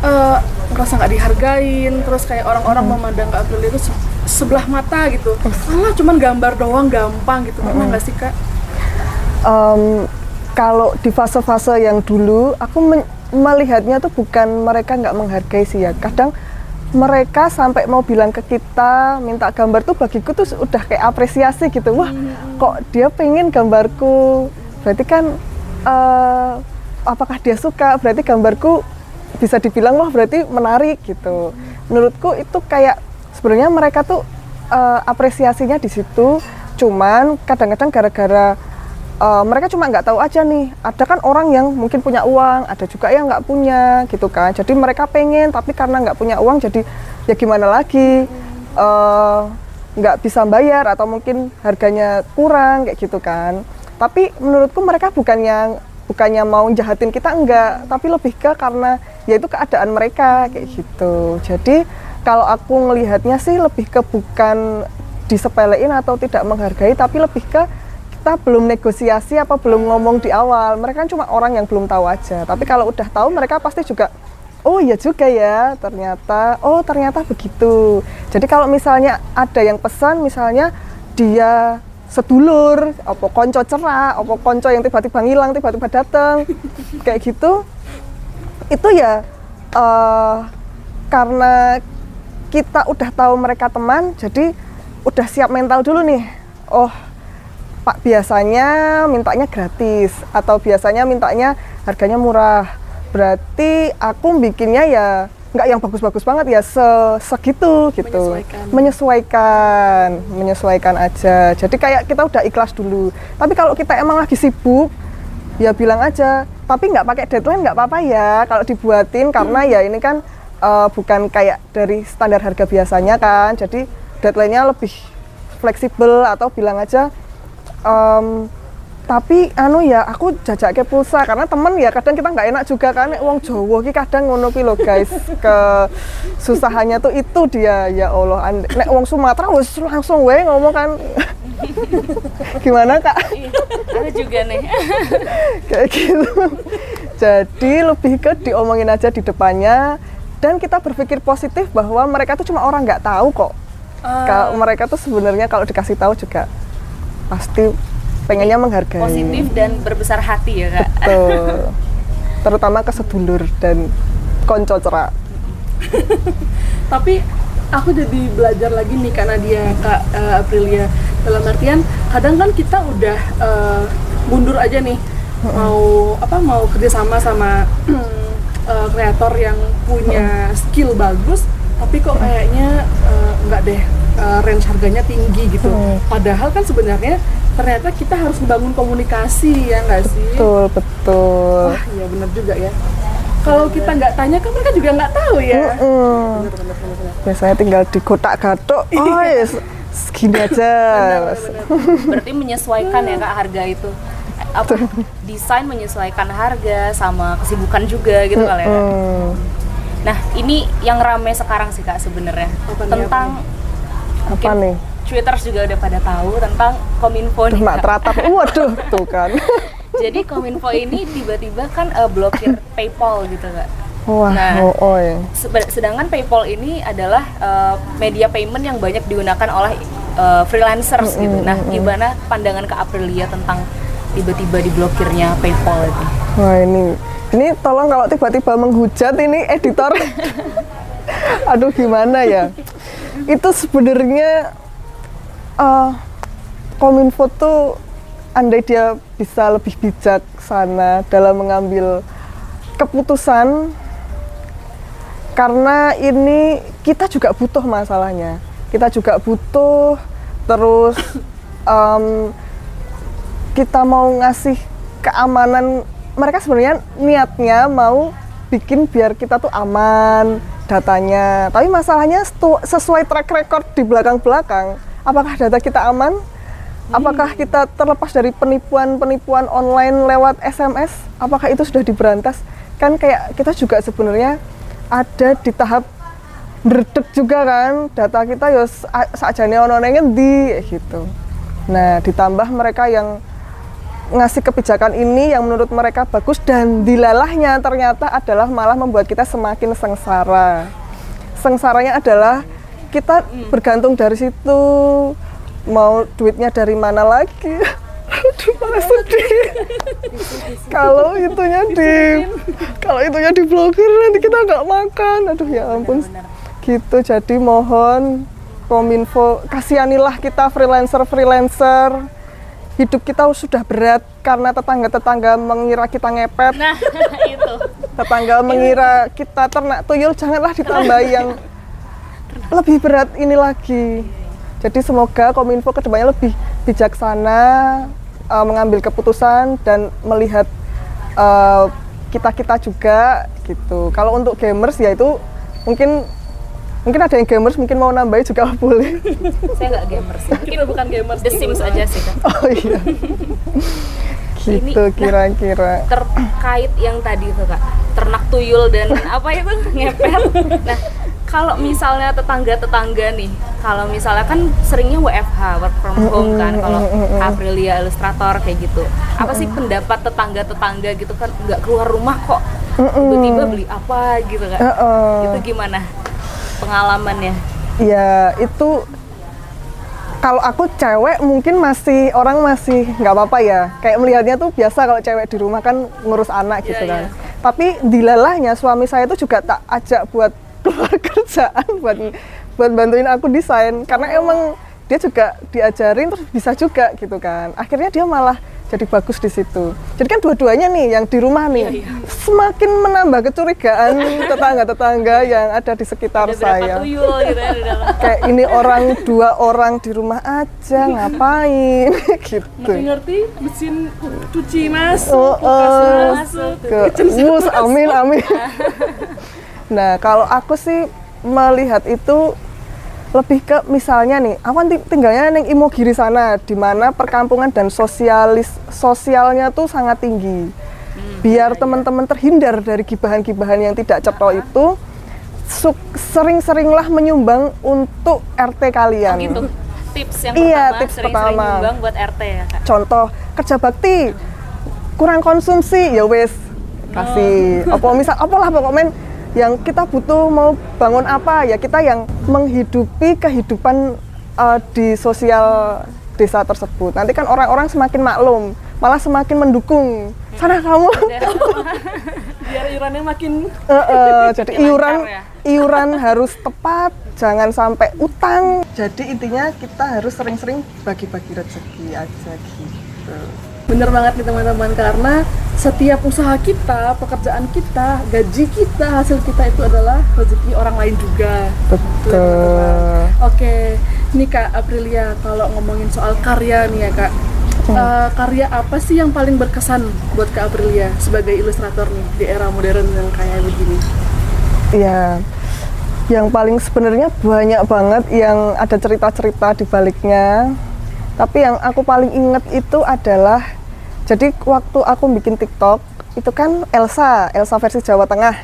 eh, ngerasa nggak dihargain, terus kayak orang-orang memandang Kak Aprilia itu sebelah mata gitu. Alah cuman gambar doang gampang gitu. Pernah nggak sih kak? Em, kalau di fase-fase yang dulu aku melihatnya tuh bukan mereka nggak menghargai sih ya. Kadang mereka sampai mau bilang ke kita minta gambar tuh bagiku tuh udah kayak apresiasi gitu. Wah kok dia pengen gambarku? Berarti kan eh, apakah dia suka? Berarti gambarku bisa dibilang wah berarti menarik gitu. Menurutku itu kayak sebenarnya mereka tuh eh, apresiasinya di situ. Cuman kadang-kadang gara-gara eh, mereka cuma nggak tahu aja nih. Ada kan orang yang mungkin punya uang ada juga yang nggak punya gitu kan. Jadi mereka pengen tapi karena nggak punya uang jadi ya gimana lagi? Eh, nggak bisa bayar atau mungkin harganya kurang kayak gitu kan. Tapi menurutku mereka bukannya bukannya mau jahatin kita enggak. Tapi lebih ke karena ya itu keadaan mereka kayak gitu. Jadi kalau aku ngelihatnya sih lebih ke bukan disepelein atau tidak menghargai tapi lebih ke kita belum negosiasi apa belum ngomong di awal. Mereka kan cuma orang yang belum tahu aja. Tapi kalau udah tahu mereka pasti juga oh iya juga ya ternyata oh ternyata begitu jadi kalau misalnya ada yang pesan misalnya dia sedulur apa konco cerak apa konco yang tiba-tiba ngilang tiba-tiba datang kayak gitu itu ya uh, karena kita udah tahu mereka teman jadi udah siap mental dulu nih. Oh pak biasanya mintanya gratis atau biasanya mintanya harganya murah. Berarti aku bikinnya ya nggak yang bagus-bagus banget ya se segitu gitu. Menyesuaikan. menyesuaikan menyesuaikan aja. Jadi kayak kita udah ikhlas dulu. Tapi kalau kita emang lagi sibuk ya bilang aja. Tapi nggak pakai deadline nggak apa-apa ya kalau dibuatin. Karena ya ini kan uh, bukan kayak dari standar harga biasanya kan. Jadi deadline-nya lebih fleksibel atau bilang aja um, tapi anu ya aku jajak ke pulsa karena temen ya kadang kita nggak enak juga kan. Uang Jawa ki kadang ngono pi lo guys. Ke susahannya tuh itu dia. Ya Allah And, nek uang Sumatera wis langsung we ngomong kan. Gimana kak? Iya, ada juga nih. kayak gitu. Jadi lebih ke diomongin aja di depannya dan kita berpikir positif bahwa mereka tuh cuma orang nggak tahu kok. Ah. Kalau mereka tuh sebenarnya kalau dikasih tahu juga pasti pengennya menghargai. Positif dan berbesar hati ya kak. betul. Terutama ke sedulur dan konco cerak. Tapi aku jadi belajar lagi nih karena dia kak eh, Aprilia. Dalam artian kadang kan kita udah eh, mundur aja nih. Mau apa mau kerjasama sama eh, kreator yang punya skill bagus tapi kok kayaknya eh, enggak deh eh, range harganya tinggi gitu Hmm. padahal kan sebenarnya ternyata kita harus membangun komunikasi ya nggak sih betul betul Wah, iya benar juga ya. Kalau kita nggak tanya kan mereka juga nggak tahu ya. Mm-mm. Benar, benar, benar, benar. biasanya tinggal di kotak gatok oh ya se- segini aja Benar, benar. Berarti menyesuaikan ya kak harga itu. Apa desain menyesuaikan harga sama kesibukan juga gitu kali ya. Mm. Nah ini yang rame sekarang sih kak sebenarnya tentang apa mungkin nih Twitters juga udah pada tahu tentang kominfo nih teratap waduh tuh kan Jadi kominfo ini tiba-tiba kan eh, blokir PayPal gitu kak. wah Nah. oh, oh ya. Sedangkan PayPal ini adalah eh, media payment yang banyak digunakan oleh eh, freelancers gitu. Nah, gimana pandangan Kak Aprilia tentang tiba-tiba diblokirnya PayPal itu? Wah ini, ini tolong kalau tiba-tiba menghujat ini editor. Aduh gimana ya? Itu sebenarnya eh Kominfo tuh andai dia bisa lebih bijaksana dalam mengambil keputusan karena ini kita juga butuh masalahnya. Kita juga butuh terus em, kita mau ngasih keamanan mereka sebenarnya niatnya mau bikin biar kita tuh aman datanya. Tapi masalahnya sesuai track record di belakang-belakang apakah data kita aman? Apakah kita terlepas dari penipuan-penipuan online lewat SMS apakah itu sudah diberantas? Kan kayak kita juga sebenarnya ada di tahap berdek juga kan data kita ya sa- sakjane ono ngendi gitu. Nah ditambah mereka yang ngasih kebijakan ini yang menurut mereka bagus dan dilalahnya ternyata adalah malah membuat kita semakin sengsara. Sengsaranya adalah kita bergantung dari situ mau duitnya dari mana lagi. Aduh, malah sedih. kalau itunya di kalau itunya diblokir nanti kita nggak makan. Aduh ya ampun. Gitu jadi mohon Kominfo kasihanilah kita freelancer-freelancer hidup kita sudah berat karena tetangga-tetangga mengira kita ngepet, Nah, itu. tetangga mengira kita ternak tuyul, janganlah ditambahi yang lebih berat ini lagi. Jadi semoga Kominfo ke depannya lebih bijaksana uh, mengambil keputusan dan melihat uh, kita-kita juga gitu. Kalau untuk gamers ya itu mungkin mungkin ada yang gamers mungkin mau nambahin juga boleh. Saya nggak gamers. Kita bukan gamers. The Sims aja sih Kak. Oh iya. Ini- gitu kira-kira. Terkait yang tadi tuh Kak, ternak tuyul dan apa itu ngepet. Nah, kalau misalnya tetangga-tetangga nih, kalau misalnya kan seringnya WFH, work from home kan, kalau Aprilia Illustrator kayak gitu. Apa sih pendapat tetangga-tetangga gitu kan nggak keluar rumah kok tiba-tiba beli apa gitu kan? Heeh. Itu gimana pengalamannya? ya itu kalau aku cewek mungkin masih orang masih nggak apa-apa ya kayak melihatnya tuh biasa kalau cewek di rumah kan ngurus anak gitu Iya, kan iya. tapi dilalahnya suami saya itu juga tak ajak buat keluar kerjaan buat buat bantuin aku desain karena emang dia juga diajarin terus bisa juga gitu kan akhirnya dia malah jadi bagus di situ. Jadi kan dua-duanya nih yang di rumah nih. Iya, semakin menambah kecurigaan tetangga-tetangga yang ada di sekitar Ada saya. tuyul gitu ya kayak ini orang dua orang di rumah aja ngapain? Gitu. Ngerti-ngerti mesin cuci masuk, Oh, kulkas oh. masuk. ke mus amin amin. Nah kalau aku sih melihat itu lebih ke misalnya nih aku kan ti- tinggalnya neng Imogiri sana di mana perkampungan dan sosialis sosialnya tuh sangat tinggi. Biar teman-teman terhindar dari gibahan-gibahan yang tidak cetha itu su- sering-seringlah menyumbang untuk RT kalian. Oh gitu. Tips yang Iya, pertama, tips sering-sering pertama. nyumbang buat RT ya kak. contoh kerja bakti. Kurang konsumsi ya wes kasih. Apa misal apalah pokoknya yang kita butuh mau bangun apa ya kita yang menghidupi kehidupan uh, di sosial desa tersebut. Nanti kan orang-orang semakin maklum malah semakin mendukung. Sana kamu. Biar iurannya makin Eh, eh, jadi Makin iuran ya. iuran harus tepat jangan sampai utang. Jadi intinya kita harus sering-sering bagi-bagi rezeki aja gitu bener banget nih teman-teman karena setiap usaha kita, pekerjaan kita, gaji kita, hasil kita itu adalah rezeki orang lain juga. betul Oke, nih Kak Aprilia, kalau ngomongin soal karya nih ya Kak, eh, karya apa sih yang paling berkesan buat Kak Aprilia sebagai ilustrator nih di era modern yang kayak begini? Ya, yang paling sebenarnya banyak banget yang ada cerita-cerita di baliknya. Tapi yang aku paling inget itu adalah, jadi waktu aku bikin TikTok, itu kan Elsa, Elsa versi Jawa Tengah.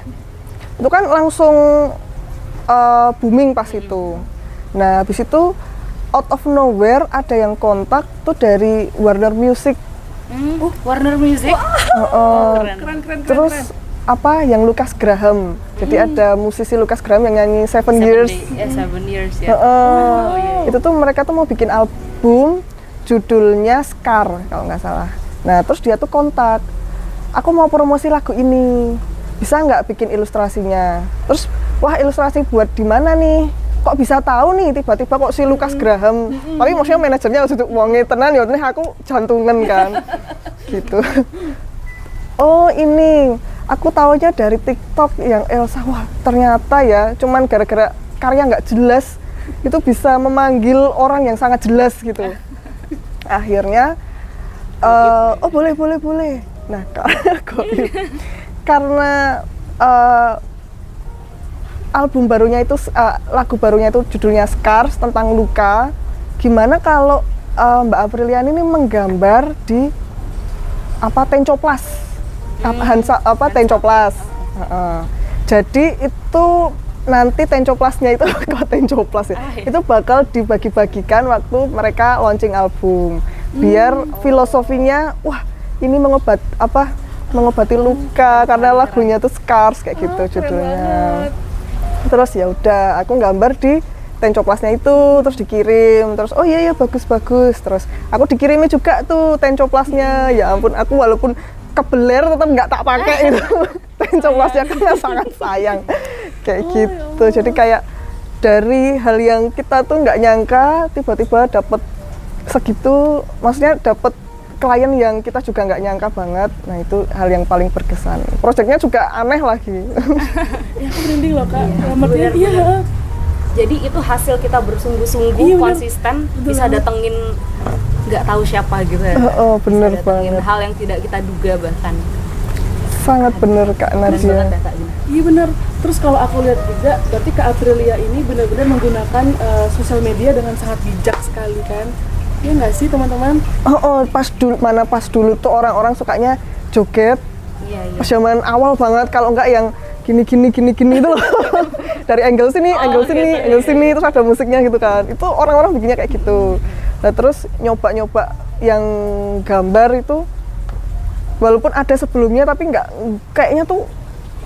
Itu kan langsung eh, booming pas itu. Nah, habis itu out of nowhere ada yang kontak tuh dari Warner Music. Hmm, Warner Music. Heeh. Keren. Keren, keren, keren. Terus keren. apa yang Lucas Graham. Jadi ada musisi Lucas Graham yang nyanyi Seven, Seven Years. day- eh, seven years ya. Heeh. Oh, iya. Itu tuh mereka tuh mau bikin album judulnya Scar kalau nggak salah. Nah terus dia tuh kontak, aku mau promosi lagu ini, bisa nggak bikin ilustrasinya? Terus wah ilustrasi buat di mana nih? Kok bisa tahu nih tiba-tiba kok si Lucas Graham? Tapi maksudnya manajernya waktu itu wonge tenan ya aku jantungan kan, gitu. Oh ini, aku tahunya dari TikTok yang Elsa. Wah ternyata ya, cuman gara-gara karya nggak jelas itu bisa memanggil orang yang sangat jelas gitu. Akhirnya, eh, oh boleh boleh boleh. Nah goib. karena eh, album barunya itu, eh, lagu barunya itu judulnya Scars tentang luka. Gimana kalau eh, Mbak Aprilian ini menggambar di apa tencoplas apa Hansa apa tencoplas Heeh. jadi itu nanti tencoplasnya itu kok tencoplas ya Ah, iya. itu bakal dibagi-bagikan waktu mereka launching album biar filosofinya wah ini mengobat apa mengobati luka karena lagunya tuh scars kayak gitu keren judulnya. banget. terus ya udah aku gambar di tencoplasnya itu terus dikirim terus oh iya iya bagus bagus. Terus aku dikirimi juga tuh tencoplasnya. Ya ampun aku walaupun kebeler tetap nggak tak pakai itu tencoplasnya karena sangat sayang. Kayak gitu. Jadi kayak dari hal yang kita tuh nggak nyangka tiba-tiba dapat segitu maksudnya dapat klien yang kita juga nggak nyangka banget nah itu hal yang paling berkesan proyeknya juga aneh lagi Ya aku merinding loh Kak. Artian, bener, iya. bener. Jadi itu hasil kita bersungguh-sungguh, Iya, bener. konsisten, Betul bisa datengin nggak tahu siapa gitu ya. Oh, oh, bener Bisa datengin banget. hal yang tidak kita duga bahkan. sangat bener kak Nadia ya. Iya benar. Terus kalau aku lihat juga, berarti Kak Aprilia ini benar-benar menggunakan eh, sosial media dengan sangat bijak sekali kan? Iya nggak sih teman-teman? Oh, oh, pas dulu mana pas dulu tuh orang-orang sukanya joget Iya, iya. pas zaman awal banget kalau enggak yang gini gini gini gini itu loh. dari angle sini, Oh, angle sini, gitu, angle iya, sini, terus ada musiknya gitu kan. Itu orang-orang bikinnya kayak gitu. Nah terus nyoba-nyoba yang gambar itu, walaupun ada sebelumnya tapi nggak kayaknya tuh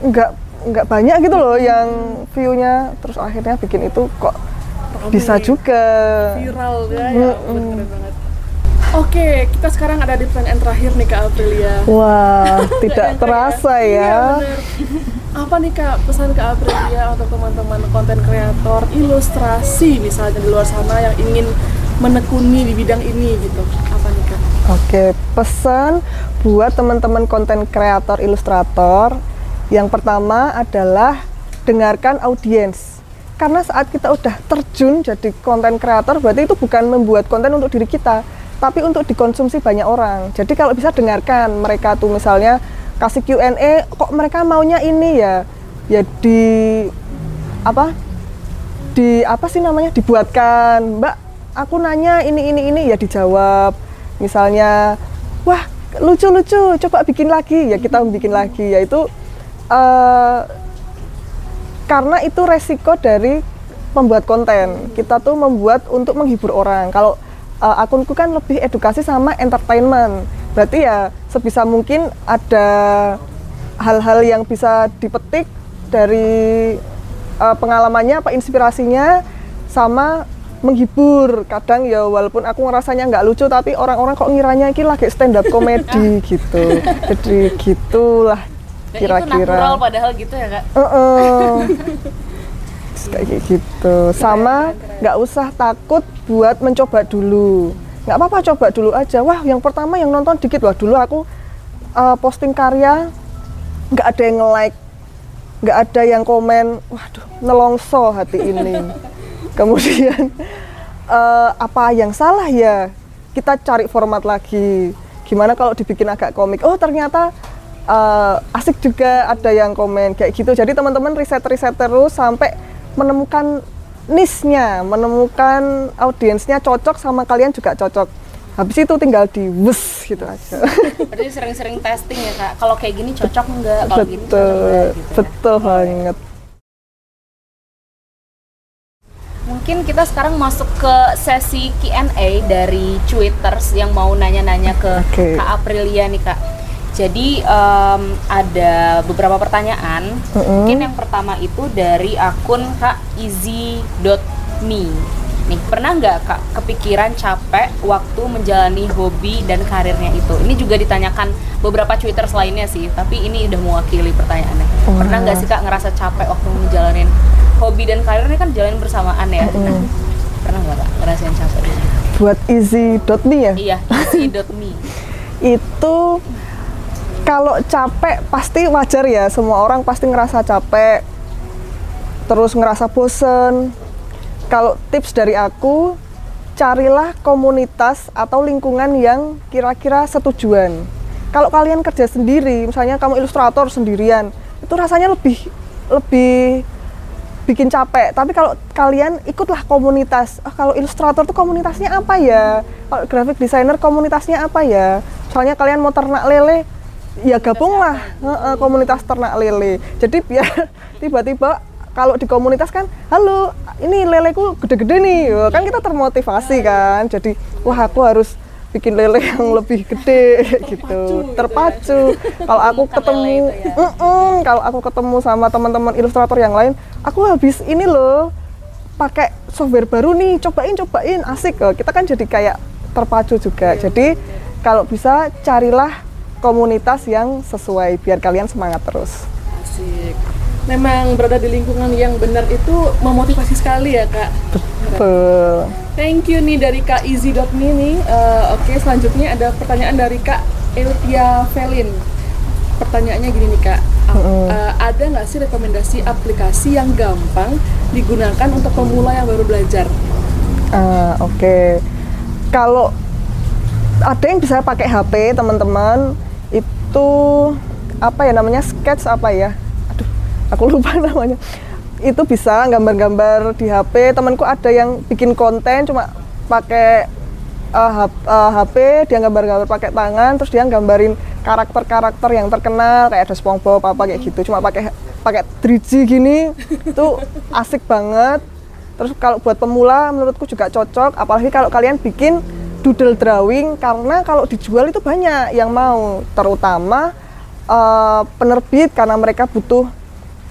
nggak nggak banyak gitu loh yang view-nya. Terus akhirnya bikin itu kok bisa Rame. juga. viral ya, ya ampun, keren banget. Oke, kita sekarang ada di pertanyaan terakhir nih Kak Aprilia. Wah, tidak Nyangka terasa Iya, ya. bener. Apa nih Kak pesan Kak Aprilia untuk teman-teman konten kreator ilustrasi misalnya di luar sana yang ingin menekuni di bidang ini gitu? Apa nih Kak? Oke, pesan buat teman-teman konten kreator ilustrator yang pertama adalah dengarkan audiens. Karena saat kita udah terjun jadi konten kreator berarti itu bukan membuat konten untuk diri kita, tapi untuk dikonsumsi banyak orang. Jadi kalau bisa dengarkan mereka tuh misalnya kasih Q&A kok mereka maunya ini ya? Ya di apa? Di apa sih namanya? Dibuatkan. Mbak aku nanya ini ini ini ya dijawab. Misalnya wah lucu lucu coba bikin lagi. Ya kita bikin lagi. Yaitu eh, karena itu resiko dari pembuat konten. Kita tuh membuat untuk menghibur orang. Kalau eh, akunku kan lebih edukasi sama entertainment. Berarti ya sebisa mungkin ada hal-hal yang bisa dipetik dari eh, pengalamannya apa inspirasinya sama menghibur. Kadang ya walaupun aku ngerasanya nggak lucu tapi orang-orang kok ngiranya ini lagi stand up comedy gitu. Jadi gitulah Dan itu natural kira-kira padahal gitu ya kak. Heeh. kayak gitu. Sama nggak usah takut buat mencoba dulu. Nggak apa-apa coba dulu aja. Wah yang pertama yang nonton dikit. Wah dulu aku uh, posting karya nggak ada yang like nggak ada yang komen. Waduh nelongso hati ini. Kemudian eh, apa yang salah ya? Kita cari format lagi. Gimana kalau dibikin agak komik? Oh ternyata eh, asik juga ada yang komen kayak gitu jadi teman-teman riset-riset terus sampai menemukan niche-nya menemukan audiensnya cocok sama kalian juga cocok habis itu tinggal di wes gitu aja Berarti sering-sering testing ya kak. Kalau kayak gini cocok nggak? Kalau gini cocok betul nggak? Gitu ya. betul banget Mungkin kita sekarang masuk ke sesi Q&A dari Twitters yang mau nanya-nanya ke Oke. Kak Aprilia nih Kak. Jadi em, ada beberapa pertanyaan. Mm-mm. Mungkin yang pertama itu dari akun Kak Easy.me. Nih, pernah nggak Kak kepikiran capek waktu menjalani hobi dan karirnya itu? Ini juga ditanyakan beberapa Twitters lainnya sih, tapi ini udah mewakili pertanyaannya. Pernah nggak sih Kak ngerasa capek waktu menjalanin hobi dan karir ini kan jalan bersamaan ya? Mm-mm. Pernah nggak Kak ngerasain capek? buat easy.me ya Iya, easy.me. itu kalau capek pasti wajar ya semua orang pasti ngerasa capek terus ngerasa bosen kalau tips dari aku carilah komunitas atau lingkungan yang kira-kira setujuan kalau kalian kerja sendiri misalnya kamu ilustrator sendirian itu rasanya lebih lebih bikin capek. Tapi kalau kalian ikutlah komunitas. Ah, kalau ilustrator tuh komunitasnya apa ya? Kalau graphic designer komunitasnya apa ya? Soalnya kalian mau ternak lele, ya gabunglah komunitas ternak lele. Jadi biar tiba-tiba kalau di komunitas kan, halo, ini leleku gede-gede nih, kan kita termotivasi kan. Jadi, wah aku harus bikin lele yang lebih gede gitu, terpacu. Kalau aku Menemukan ketemu, lele itu ya. Mm-mm, kalau aku ketemu sama teman-teman ilustrator yang lain, aku habis ini loh pakai software baru nih, cobain cobain, asik. Oh, kita kan jadi kayak terpacu juga. Jadi kalau bisa carilah komunitas yang sesuai biar kalian semangat terus. Asik. Memang berada di lingkungan yang benar itu memotivasi sekali ya kak. Betul. Thank you nih dari Kak Easy.me nih. Eh, Oke, selanjutnya ada pertanyaan dari Kak Elvia Velin. Pertanyaannya gini nih Kak, eh, ada nggak sih rekomendasi aplikasi yang gampang digunakan untuk pemula yang baru belajar? Ah, Oke, kalau ada yang bisa pakai HP teman-teman itu apa ya namanya sketch apa ya? Aduh, aku lupa namanya. Itu bisa gambar-gambar di HP. Temanku ada yang bikin konten cuma pakai uh, HP, dia gambar-gambar pakai tangan, terus dia gambarin karakter-karakter yang terkenal kayak ada SpongeBob apa kayak gitu cuma pakai pakai 3G gini itu asik banget terus kalau buat pemula menurutku juga cocok apalagi kalau kalian bikin doodle drawing karena kalau dijual itu banyak yang mau. Terutama uh, penerbit karena mereka butuh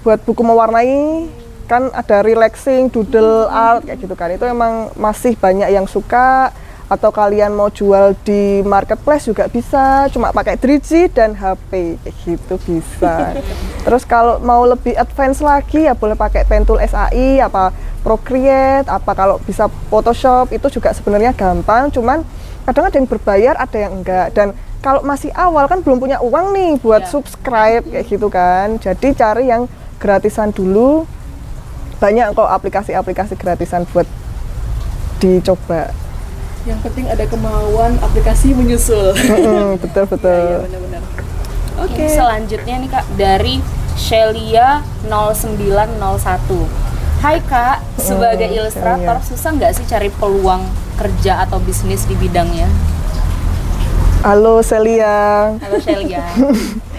buat buku mewarnai kan ada relaxing doodle art kayak gitu kan. Itu emang masih banyak yang suka atau kalian mau jual di marketplace juga bisa cuma pakai 3G dan HP kayak gitu bisa. Terus kalau mau lebih advance lagi ya boleh pakai pen tool SAI apa Procreate apa kalau bisa Photoshop itu juga sebenarnya gampang cuman kadang ada yang berbayar ada yang enggak. Dan kalau masih awal kan belum punya uang nih buat yeah. subscribe kayak gitu kan. Jadi cari yang gratisan dulu. Banyak kok aplikasi-aplikasi gratisan buat dicoba yang penting ada kemauan aplikasi menyusul betul betul ya, ya, oke okay. selanjutnya nih kak dari Shelia 0901 Hai kak, sebagai hmm, ilustrator Shelia. susah nggak sih cari peluang kerja atau bisnis di bidangnya? Halo Celia. Halo Celia.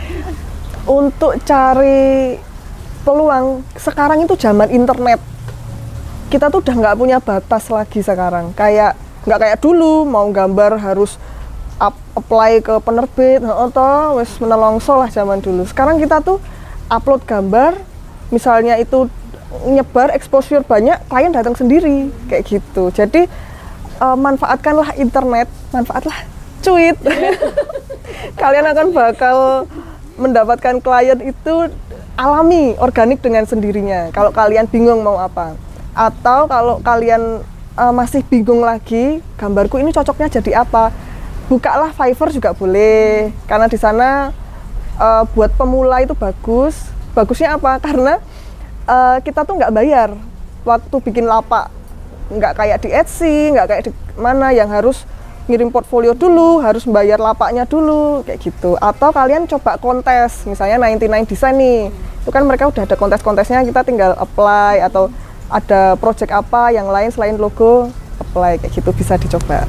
Untuk cari peluang sekarang itu zaman internet kita tuh udah nggak punya batas lagi sekarang kayak nggak kayak dulu mau gambar harus up, apply ke penerbit atau wes menelongso lah zaman dulu. Sekarang kita tuh upload gambar misalnya itu nyebar exposure banyak klien datang sendiri kayak gitu. Jadi uh, manfaatkanlah internet manfaatlah cuit. Kalian akan bakal mendapatkan klien itu alami, organik dengan sendirinya. Kalau kalian bingung mau apa, atau kalau kalian uh, masih bingung lagi, gambarku ini cocoknya jadi apa, bukalah Fiverr juga boleh, karena di sana uh, buat pemula itu bagus. Bagusnya apa? Karena uh, kita tuh nggak bayar waktu bikin lapak, nggak kayak di Etsy, nggak kayak di mana yang harus ngirim portfolio dulu, harus bayar lapaknya dulu, kayak gitu. Atau kalian coba kontes, misalnya 99 design nih, itu kan mereka udah ada kontes-kontesnya, kita tinggal apply atau ada project apa yang lain selain logo, apply kayak gitu bisa dicoba.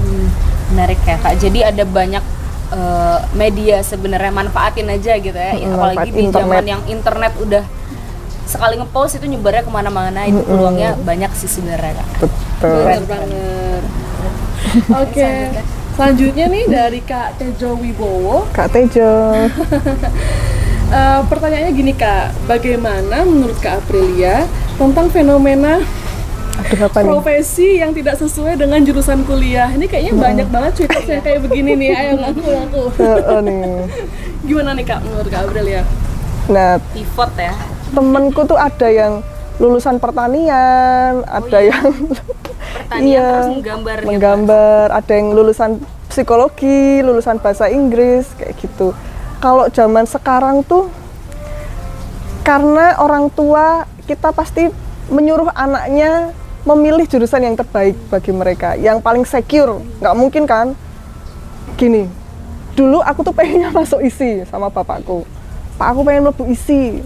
Hmm, menarik ya kak. Jadi ada banyak uh, media sebenarnya manfaatin aja gitu ya, hmm, apalagi di internet. zaman yang internet udah sekali ngepost itu nyebarnya ke mana-mana itu peluangnya hmm. banyak sih sebenarnya kak. Betul. banget. Oke. Okay. Selanjutnya nih dari Kak Tejo Wibowo. Kak Tejo. uh, pertanyaannya gini Kak, bagaimana menurut Kak Aprilia tentang fenomena Aduh, apa profesi nih? yang tidak sesuai dengan jurusan kuliah? Ini kayaknya hmm. banyak banget cerita yang kayak begini nih. Ayo ngaku ngaku. Uh, nih. Gimana nih Kak menurut Kak Aprilia? Nah, pivot ya. Temenku tuh ada yang lulusan pertanian, oh, ada iya. yang pertanian iya, terus menggambar gitu. menggambar gitu. ada yang lulusan psikologi lulusan bahasa Inggris kayak gitu kalau zaman sekarang tuh karena orang tua kita pasti menyuruh anaknya memilih jurusan yang terbaik bagi mereka yang paling secure. Nggak mungkin kan? Gini dulu aku tuh pengennya masuk isi sama bapakku. Pak aku pengen lebih isi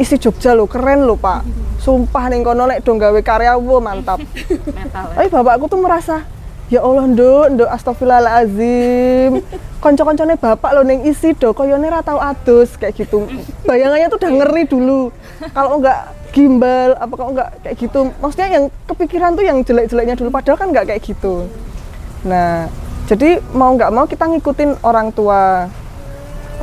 isi Jogja lo keren lo pak. Sumpah nih kono nek dong gawe karya wo mantap tapi bapakku tuh merasa ya Allah nduk nduk astagfirullahalazim. Konco-koncone bapak lo neng isi do koyone ra tau adus kayak gitu. Bayangannya tuh udah ngeri dulu. Kalau enggak gimbal apa kalau enggak kayak gitu. Maksudnya yang kepikiran tuh yang jelek-jeleknya dulu padahal kan enggak kayak gitu. Nah jadi mau nggak mau kita ngikutin orang tua.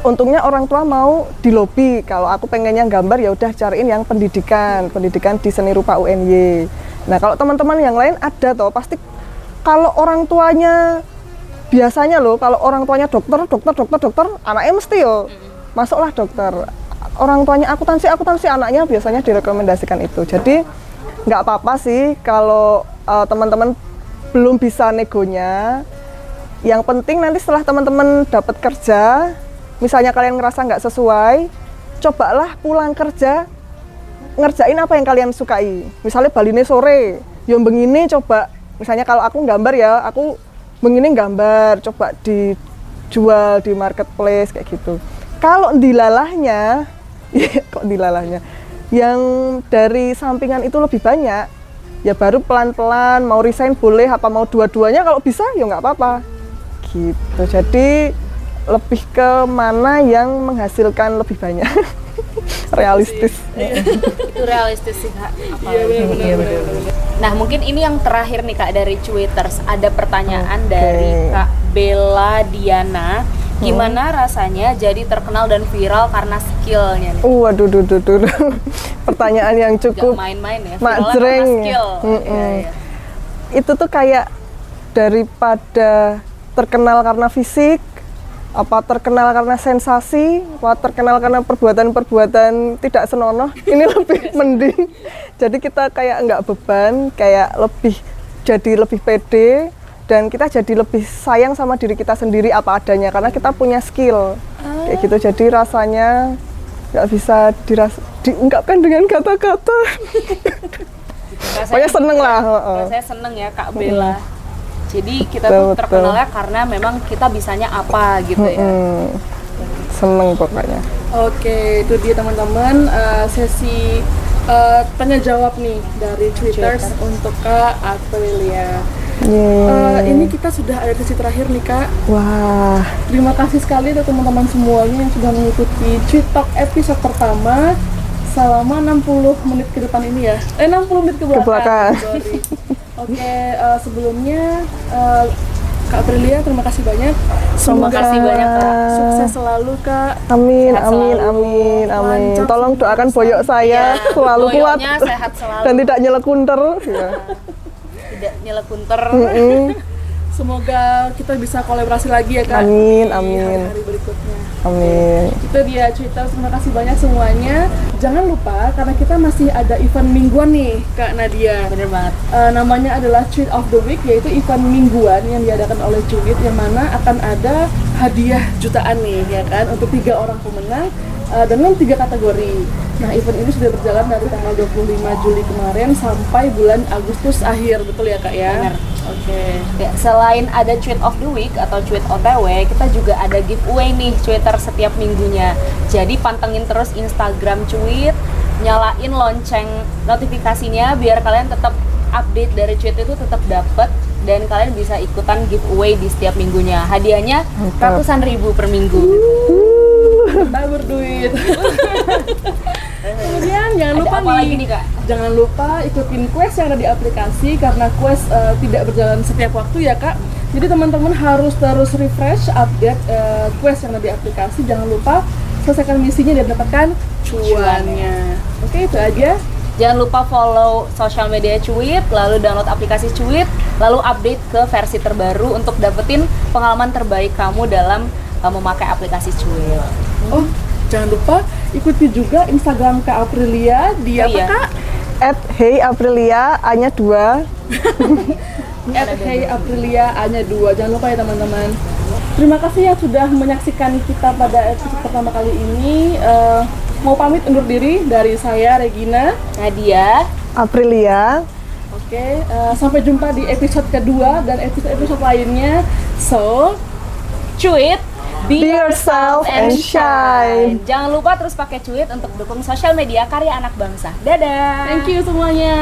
Untungnya orang tua mau di lobby. Kalau aku pengennya gambar ya udah cariin yang pendidikan. Pendidikan di seni rupa UNY nah kalau teman-teman yang lain ada toh pasti kalau orang tuanya biasanya loh kalau orang tuanya dokter dokter dokter dokter anaknya mesti yo masuklah dokter orang tuanya akuntansi akuntansi anaknya biasanya direkomendasikan itu jadi nggak apa-apa sih kalau uh, teman-teman belum bisa negonya yang penting nanti setelah teman-teman dapat kerja misalnya kalian ngerasa nggak sesuai, cobalah pulang kerja ngerjain apa yang kalian sukai. Misalnya baline sore, yang begini coba. Misalnya kalau aku gambar ya, aku begini gambar, coba dijual di marketplace kayak gitu. Kalau dilalahnya, ya kok dilalahnya, yang dari sampingan itu lebih banyak, ya baru pelan-pelan mau resign boleh apa mau dua-duanya kalau bisa ya nggak apa-apa. Gitu. Jadi lebih ke mana yang menghasilkan lebih banyak realistis itu realistis sih kak Iya apalagi. benar. Nah mungkin ini yang terakhir nih kak dari Twitters ada pertanyaan Oke. dari kak Bella Diana gimana rasanya jadi terkenal dan viral karena skillnya nih Uh, waduh, duh, duh, duh, duh. pertanyaan yang cukup main-main ya Mak ya. skill Mm-mm. Iya, iya. itu tuh kayak daripada terkenal karena fisik apa terkenal karena sensasi apa terkenal karena perbuatan-perbuatan tidak senonoh ini lebih mending jadi kita kayak nggak beban kayak lebih jadi lebih pede dan kita jadi lebih sayang sama diri kita sendiri apa adanya karena kita punya skill kayak gitu jadi rasanya nggak bisa diras diungkapkan dengan kata-kata pokoknya seneng lah. Rasanya seneng ya Kak Bella. Jadi kita Betul, tuh betul. terkenalnya karena memang kita bisanya apa gitu ya. Hmm, seneng pokoknya. Oke, itu dia teman-teman eh, sesi eh, tanya jawab nih dari Twitters untuk Kak Aprilia. Yeay. Eh, ini kita sudah ada sesi terakhir nih Kak. Wah, Terima kasih sekali untuk teman-teman semuanya yang sudah mengikuti Talk episode pertama selama 60 menit ke depan ini ya. Eh 60 menit ke belakang. belakang. Oke, eh, sebelumnya eh, Kak Aprilia terima kasih banyak. Terima kasih banyak Kak. Sukses selalu Kak. amin, Sehat amin, selalu, amin, amin. lancar Tolong doakan boyok saya Iya, selalu kuat sehat selalu. dan tidak nyelekunter. Ya. Tidak nyelekunter. Mm-mm. Semoga kita bisa kolaborasi lagi ya Kak. Amin, di amin. hari-hari berikutnya. Amin. Itu dia cerita. Terima kasih banyak semuanya. Jangan lupa karena kita masih ada event mingguan nih Kak Nadia. Bener banget. Eh, namanya adalah Tweet of the Week yaitu event mingguan yang diadakan oleh Tweet yang mana akan ada hadiah jutaan nih ya kan untuk tiga orang pemenang eh, dengan tiga kategori. Nah event ini sudah berjalan dari tanggal 25 Juli kemarin sampai bulan Agustus akhir betul ya kak ya? Oke. Ya, selain ada tweet of the week atau tweet OTW, kita juga ada giveaway nih Twitter setiap minggunya. Jadi pantengin terus Instagram tweet, nyalain lonceng notifikasinya biar kalian tetap update dari tweet itu tetap dapet dan kalian bisa ikutan giveaway di setiap minggunya. Hadiahnya ratusan ribu per minggu. Kita berduit. Kemudian jangan Ada lupa nih, nih, Kak? jangan lupa ikutin quest yang ada di aplikasi karena quest eh, tidak berjalan setiap waktu ya kak. Jadi teman-teman harus terus refresh, update eh, quest yang ada di aplikasi. Jangan lupa selesaikan misinya dan dapatkan cuannya. Oke itu aja. Jangan lupa follow sosial media Cuit, lalu download aplikasi Cuit, lalu update ke versi terbaru untuk dapetin pengalaman terbaik kamu dalam uh, memakai aplikasi Cuit. Oh jangan lupa ikuti juga Instagram Kak Aprilia di Oh, apa iya. kak? At Hey Aprilia, A-nya dua. At Hey Aprilia A-nya 2. Jangan lupa ya teman-teman. Terima kasih yang sudah menyaksikan kita pada episode pertama kali ini. Eh, mau pamit undur diri dari saya Regina. Nadia, Aprilia. Oke, eh, sampai jumpa di episode kedua dan episode-episode lainnya. So, Cuit, Be yourself and shine. Jangan lupa terus pakai Cuit untuk dukung sosial media karya anak bangsa. Dadah. thank you semuanya.